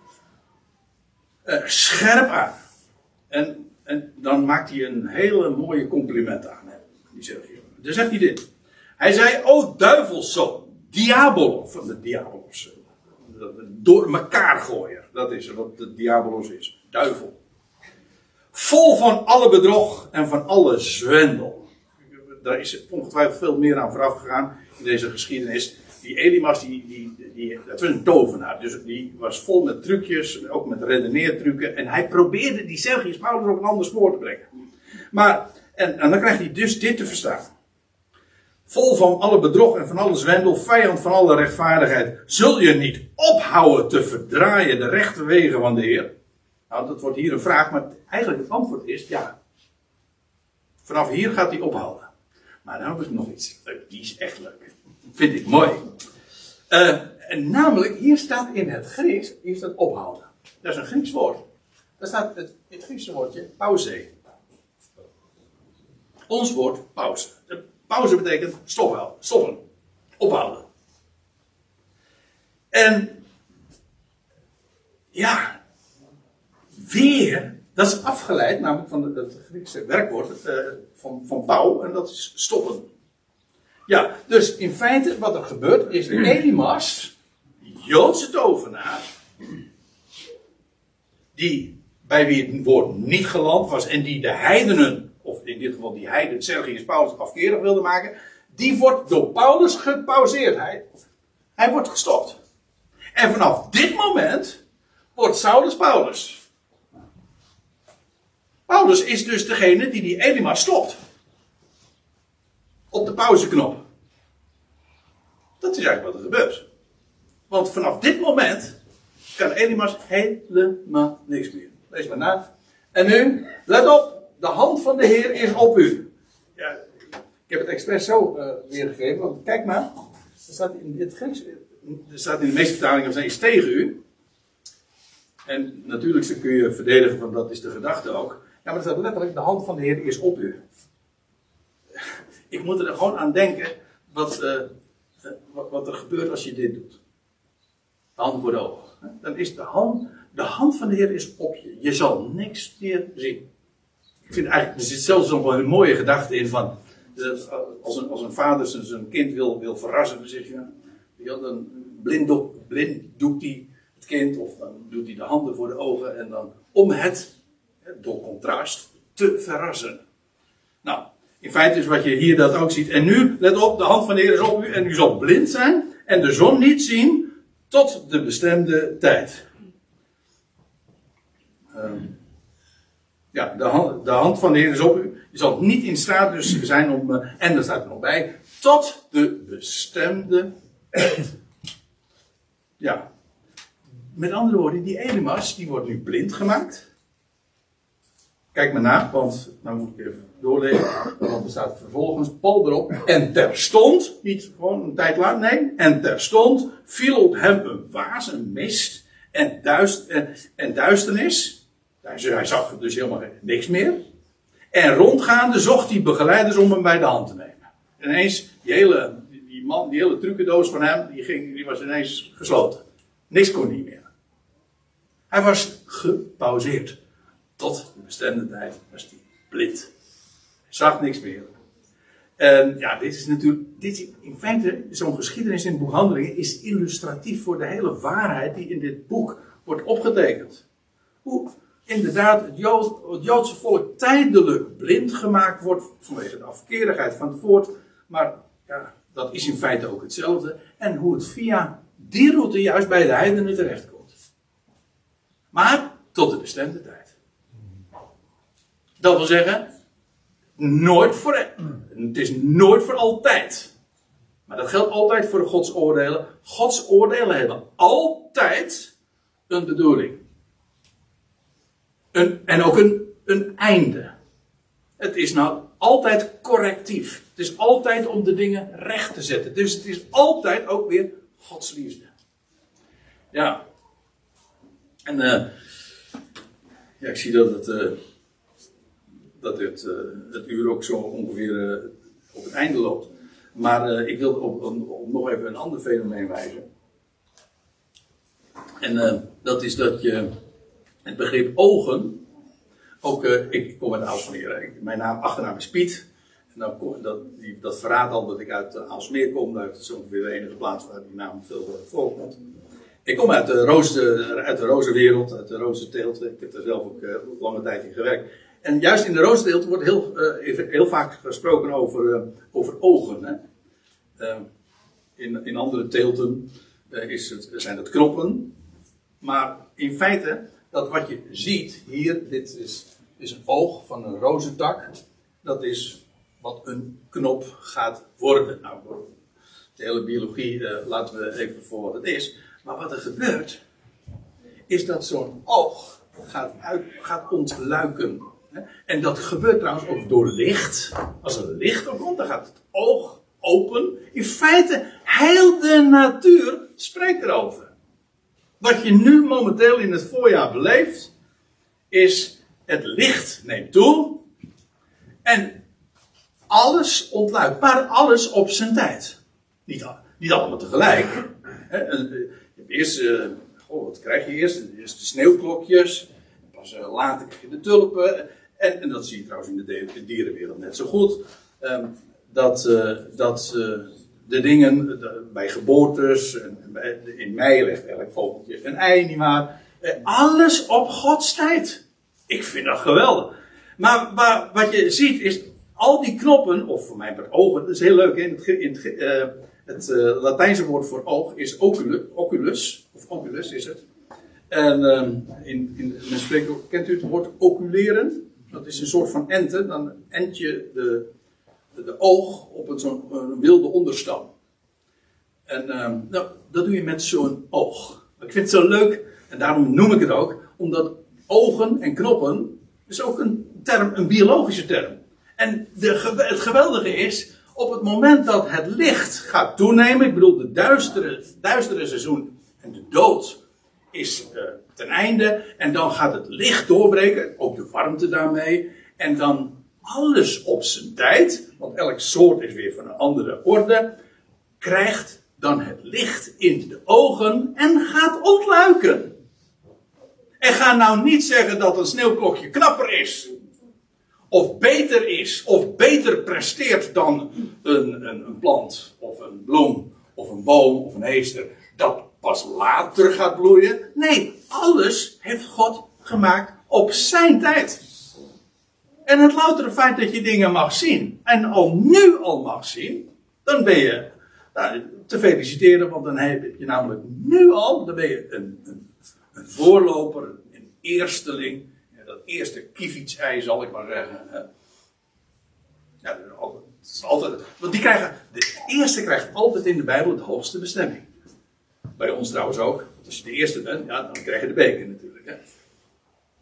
uh, scherp aan. En, en dan maakt hij een hele mooie compliment aan hem. Die zegt, dan zegt hij dit. Hij zei, o duivelszoon, diabolos, van de diabolos. Door elkaar gooien. Dat is wat de diabolos is. Duivel. Vol van alle bedrog en van alle zwendel. Daar is ongetwijfeld veel meer aan vooraf gegaan in deze geschiedenis die Elimas, die, die, die, dat was een tovenaar. Dus die was vol met trucjes, ook met redeneertrucken. En hij probeerde die Sergius Paulus op een ander spoor te brengen. Maar, en, en dan krijgt hij dus dit te verstaan. Vol van alle bedrog en van alle zwendel, vijand van alle rechtvaardigheid. Zul je niet ophouden te verdraaien de rechte wegen van de Heer? Nou, dat wordt hier een vraag, maar eigenlijk het antwoord is ja. Vanaf hier gaat hij ophouden. Maar dan heb ik nog iets. Die is echt leuk. Vind ik mooi. Uh, en namelijk, hier staat in het Grieks, hier staat ophouden. Dat is een Grieks woord. Daar staat het, het Griekse woordje pauze. Ons woord pauze. Pauze betekent stoppen, stoppen, ophouden. En ja, weer, dat is afgeleid namelijk van het Griekse werkwoord uh, van, van pauw en dat is stoppen. Ja, dus in feite wat er gebeurt is Elimas, Joodse tovenaar, die bij wie het woord niet geland was en die de heidenen, of in dit geval die heiden Sergius Paulus afkerig wilde maken, die wordt door Paulus gepauzeerd. Hij, hij wordt gestopt. En vanaf dit moment wordt Saulus Paulus. Paulus is dus degene die die Elimas stopt op de pauzeknop. Dat is eigenlijk wat er gebeurt. Want vanaf dit moment kan Elimas helemaal niks meer. Lees maar na. En nu, let op, de hand van de Heer is op u. Ja, ik heb het expres zo uh, weergegeven, want kijk maar. Er staat in het Grieks, er staat in de meeste vertalingen, is tegen u. En natuurlijk kun je verdedigen van dat is de gedachte ook. Ja, maar het staat letterlijk, de hand van de Heer is op u. Ik moet er gewoon aan denken wat, uh, wat, wat, er gebeurt als je dit doet. De hand voor de ogen. Dan is de hand, de hand van de Heer is op je. Je zal niks meer zien. Vind eigenlijk, er zit zelfs nog wel een mooie gedachte in van, als een, als een vader zijn kind wil, wil verrassen, dan zeg je, ja, dan blind, doet hij het kind, of dan doet hij de handen voor de ogen, en dan om het, door contrast, te verrassen. Nou, in feite is wat je hier dat ook ziet. En nu, let op, de hand van de Heer is op u, en u zal blind zijn, en de zon niet zien, tot de bestemde tijd. Um, ja, de hand, de hand van de Heer is op u. Je zal niet in staat dus zijn om, uh, en er staat er nog bij, tot de bestemde. ja. Met andere woorden, die Elimas, die wordt nu blind gemaakt. Kijk maar na, want nou moet ik even doorlezen. Want er staat vervolgens Paul erop. En terstond, niet gewoon een tijd later, nee. En terstond viel op hem een wazen mist en, duist, en duisternis. Hij zag dus helemaal niks meer. En rondgaande zocht hij begeleiders om hem bij de hand te nemen. En ineens, die hele, die man, die hele trucendoos van hem, die, ging, die was ineens gesloten. Niks kon niet meer. Hij was gepauzeerd. Tot de bestemde tijd was hij blind. Hij zag niks meer. En ja, dit is natuurlijk, dit, in feite, zo'n geschiedenis in het boek Handelingen is illustratief voor de hele waarheid die in dit boek wordt opgetekend. Hoe, inderdaad het, Joodse volk tijdelijk blind gemaakt wordt vanwege de afkerigheid van het woord. Maar ja, dat is in feite ook hetzelfde. En hoe het via die route juist bij de heidenen terechtkomt. Maar tot de bestemde tijd. Dat wil zeggen, nooit voor, het is nooit voor altijd. Maar dat geldt altijd voor Gods oordelen. Gods oordelen hebben altijd een bedoeling. Een, en ook een, een einde. Het is nou altijd correctief. Het is altijd om de dingen recht te zetten. Dus het is altijd ook weer Gods liefde. Ja. En uh, ja, ik zie dat het, uh, dat het, uh, het uur ook zo ongeveer op het einde loopt. Maar ik wil op, nog even een ander fenomeen wijzen. En dat is dat je het begrip ogen. Ook, uh, ik kom uit Aalsmeer. Mijn naam, achternaam is Piet. En dat, dat verraadt al dat ik uit uh, Aalsmeer kom. Dat is ongeveer de enige plaats waar die naam veel voorkomt. Ik kom uit de, roze, uit de rozenwereld, uit de rozenteelt. Ik heb er zelf ook lange tijd in gewerkt. En juist in de rozenteelt wordt heel, heel vaak gesproken over, over ogen. Hè? In, in andere teelten is het, zijn het knoppen. Maar in feite dat wat je ziet hier, dit is, is een oog van een rozentak. Dat is wat een knop gaat worden. Nou, de hele biologie uh, laten we even voor wat het is. Maar wat er gebeurt, is dat zo'n oog gaat, gaat ontluiken. En dat gebeurt trouwens ook door licht. Als er licht op komt, dan gaat het oog open. In feite, heel de natuur spreekt erover. Wat je nu momenteel in het voorjaar beleeft, is het licht neemt toe en alles ontluikt, maar alles op zijn tijd. Niet, niet allemaal tegelijk. eerst, uh, wat krijg je eerst? Eerst de sneeuwklokjes, pas uh, later krijg je de tulpen. En, en, dat zie je trouwens in de, dierenwereld net zo goed. Um, dat, dat de dingen bij geboortes, in mei legt elk vogeltje een ei, niet maar. Eh, alles op Gods tijd. Ik vind dat geweldig. Maar, maar wat je ziet is, al die knoppen, of voor mij per ogen, dat is heel leuk, in het, het, het uh, Latijnse woord voor oog is oculus, of oculus is het. En uh, in, in, men spreekt kent u het woord oculeren? Dat is een soort van ente, dan ent je de, de oog op een zo'n wilde onderstam. En uh, nou, dat doe je met zo'n oog. Ik vind het zo leuk, en daarom noem ik het ook, omdat ogen en knoppen is ook een term, een biologische term. En de, het geweldige is, op het moment dat het licht gaat toenemen, ik bedoel de duistere, duistere seizoen en de dood is uh, ten einde. En dan gaat het licht doorbreken, ook de warmte daarmee. En dan alles op zijn tijd, want elk soort is weer van een andere orde, krijgt dan het licht in de ogen en gaat ontluiken. En ga nou niet zeggen dat een sneeuwklokje knapper is. Of beter is. Of beter presteert dan een, een, een plant. Of een bloem. Of een boom. Of een heester. Dat pas later gaat bloeien. Nee, alles heeft God gemaakt op zijn tijd. En het loutere feit dat je dingen mag zien. En al nu al mag zien. Dan ben je nou, te feliciteren. Want dan heb je namelijk nu al. Dan ben je een, een, een voorloper. Een eersteling. Dat eerste kievitsei zal ik maar zeggen. Ja, het is altijd, want die krijgen, de eerste krijgt altijd in de Bijbel de hoogste bestemming. Bij ons trouwens ook. Als je de eerste bent, ja, dan krijg je de beker natuurlijk. Hè.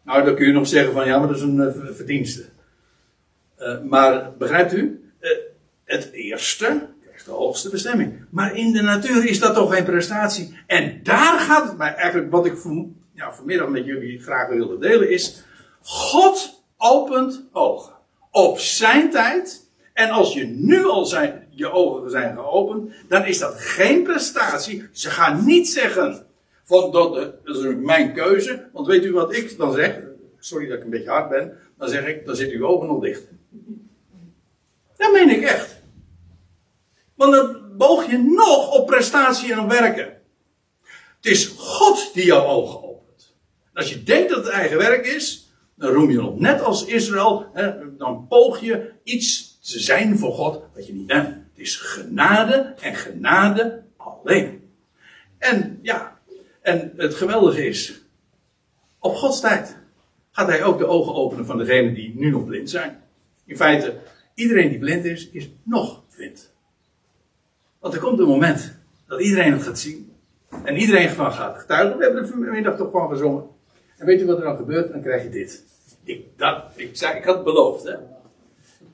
Nou, dan kun je nog zeggen van ja, maar dat is een uh, verdienste. Uh, maar begrijpt u? Uh, het eerste krijgt de hoogste bestemming. Maar in de natuur is dat toch geen prestatie. En daar gaat het mij eigenlijk, wat ik van, ja, vanmiddag met jullie graag wilde delen, is: God opent ogen. Op zijn tijd. En als je nu al zijn, je ogen zijn geopend, dan is dat geen prestatie. Ze gaan niet zeggen van dat is mijn keuze. Want weet u wat ik dan zeg? Sorry dat ik een beetje hard ben. Dan zeg ik, dan zitten uw ogen nog dicht. Dat meen ik echt. Want dan boog je nog op prestatie en op werken. Het is God die jouw ogen opent. Als je denkt dat het eigen werk is, dan roem je nog net als Israël. Hè, dan poog je iets te zijn voor God wat je niet bent. Het is genade en genade alleen. En ja, en het geweldige is, op Gods tijd gaat hij ook de ogen openen van degenen die nu nog blind zijn. In feite, iedereen die blind is, is nog blind. Want er komt een moment dat iedereen het gaat zien. En iedereen gaat getuigen. We hebben er vanmiddag toch van gezongen. En weet u wat er dan gebeurt? Dan krijg je dit. Ik, dat, ik, zei, ik had het beloofd, hè.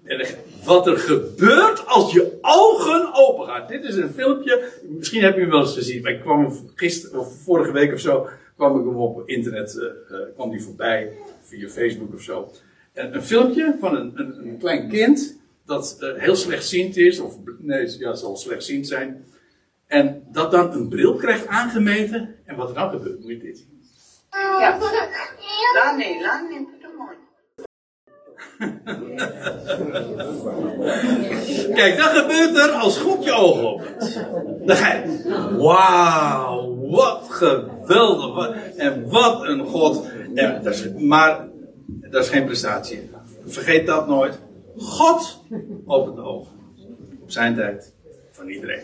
En wat er gebeurt als je ogen open gaat. Dit is een filmpje. Misschien heb je hem wel eens gezien. Ik kwam gisteren of vorige week of zo. Kwam ik hem op internet. Uh, uh, kwam die voorbij. Via Facebook of zo. En een filmpje van een, een, een klein kind. Dat uh, heel slechtziend is. Of nee, ja, zal slechtziend zijn. En dat dan een bril krijgt aangemeten. En wat er dan gebeurt, moet je dit zien. Ja. Lani, Lani, Kijk, dat gebeurt er als God je ogen opent. Dan ga je, wauw, wat geweldig. En wat een God. Is, maar dat is geen prestatie. Vergeet dat nooit. God opent de ogen. Op zijn tijd. Van iedereen.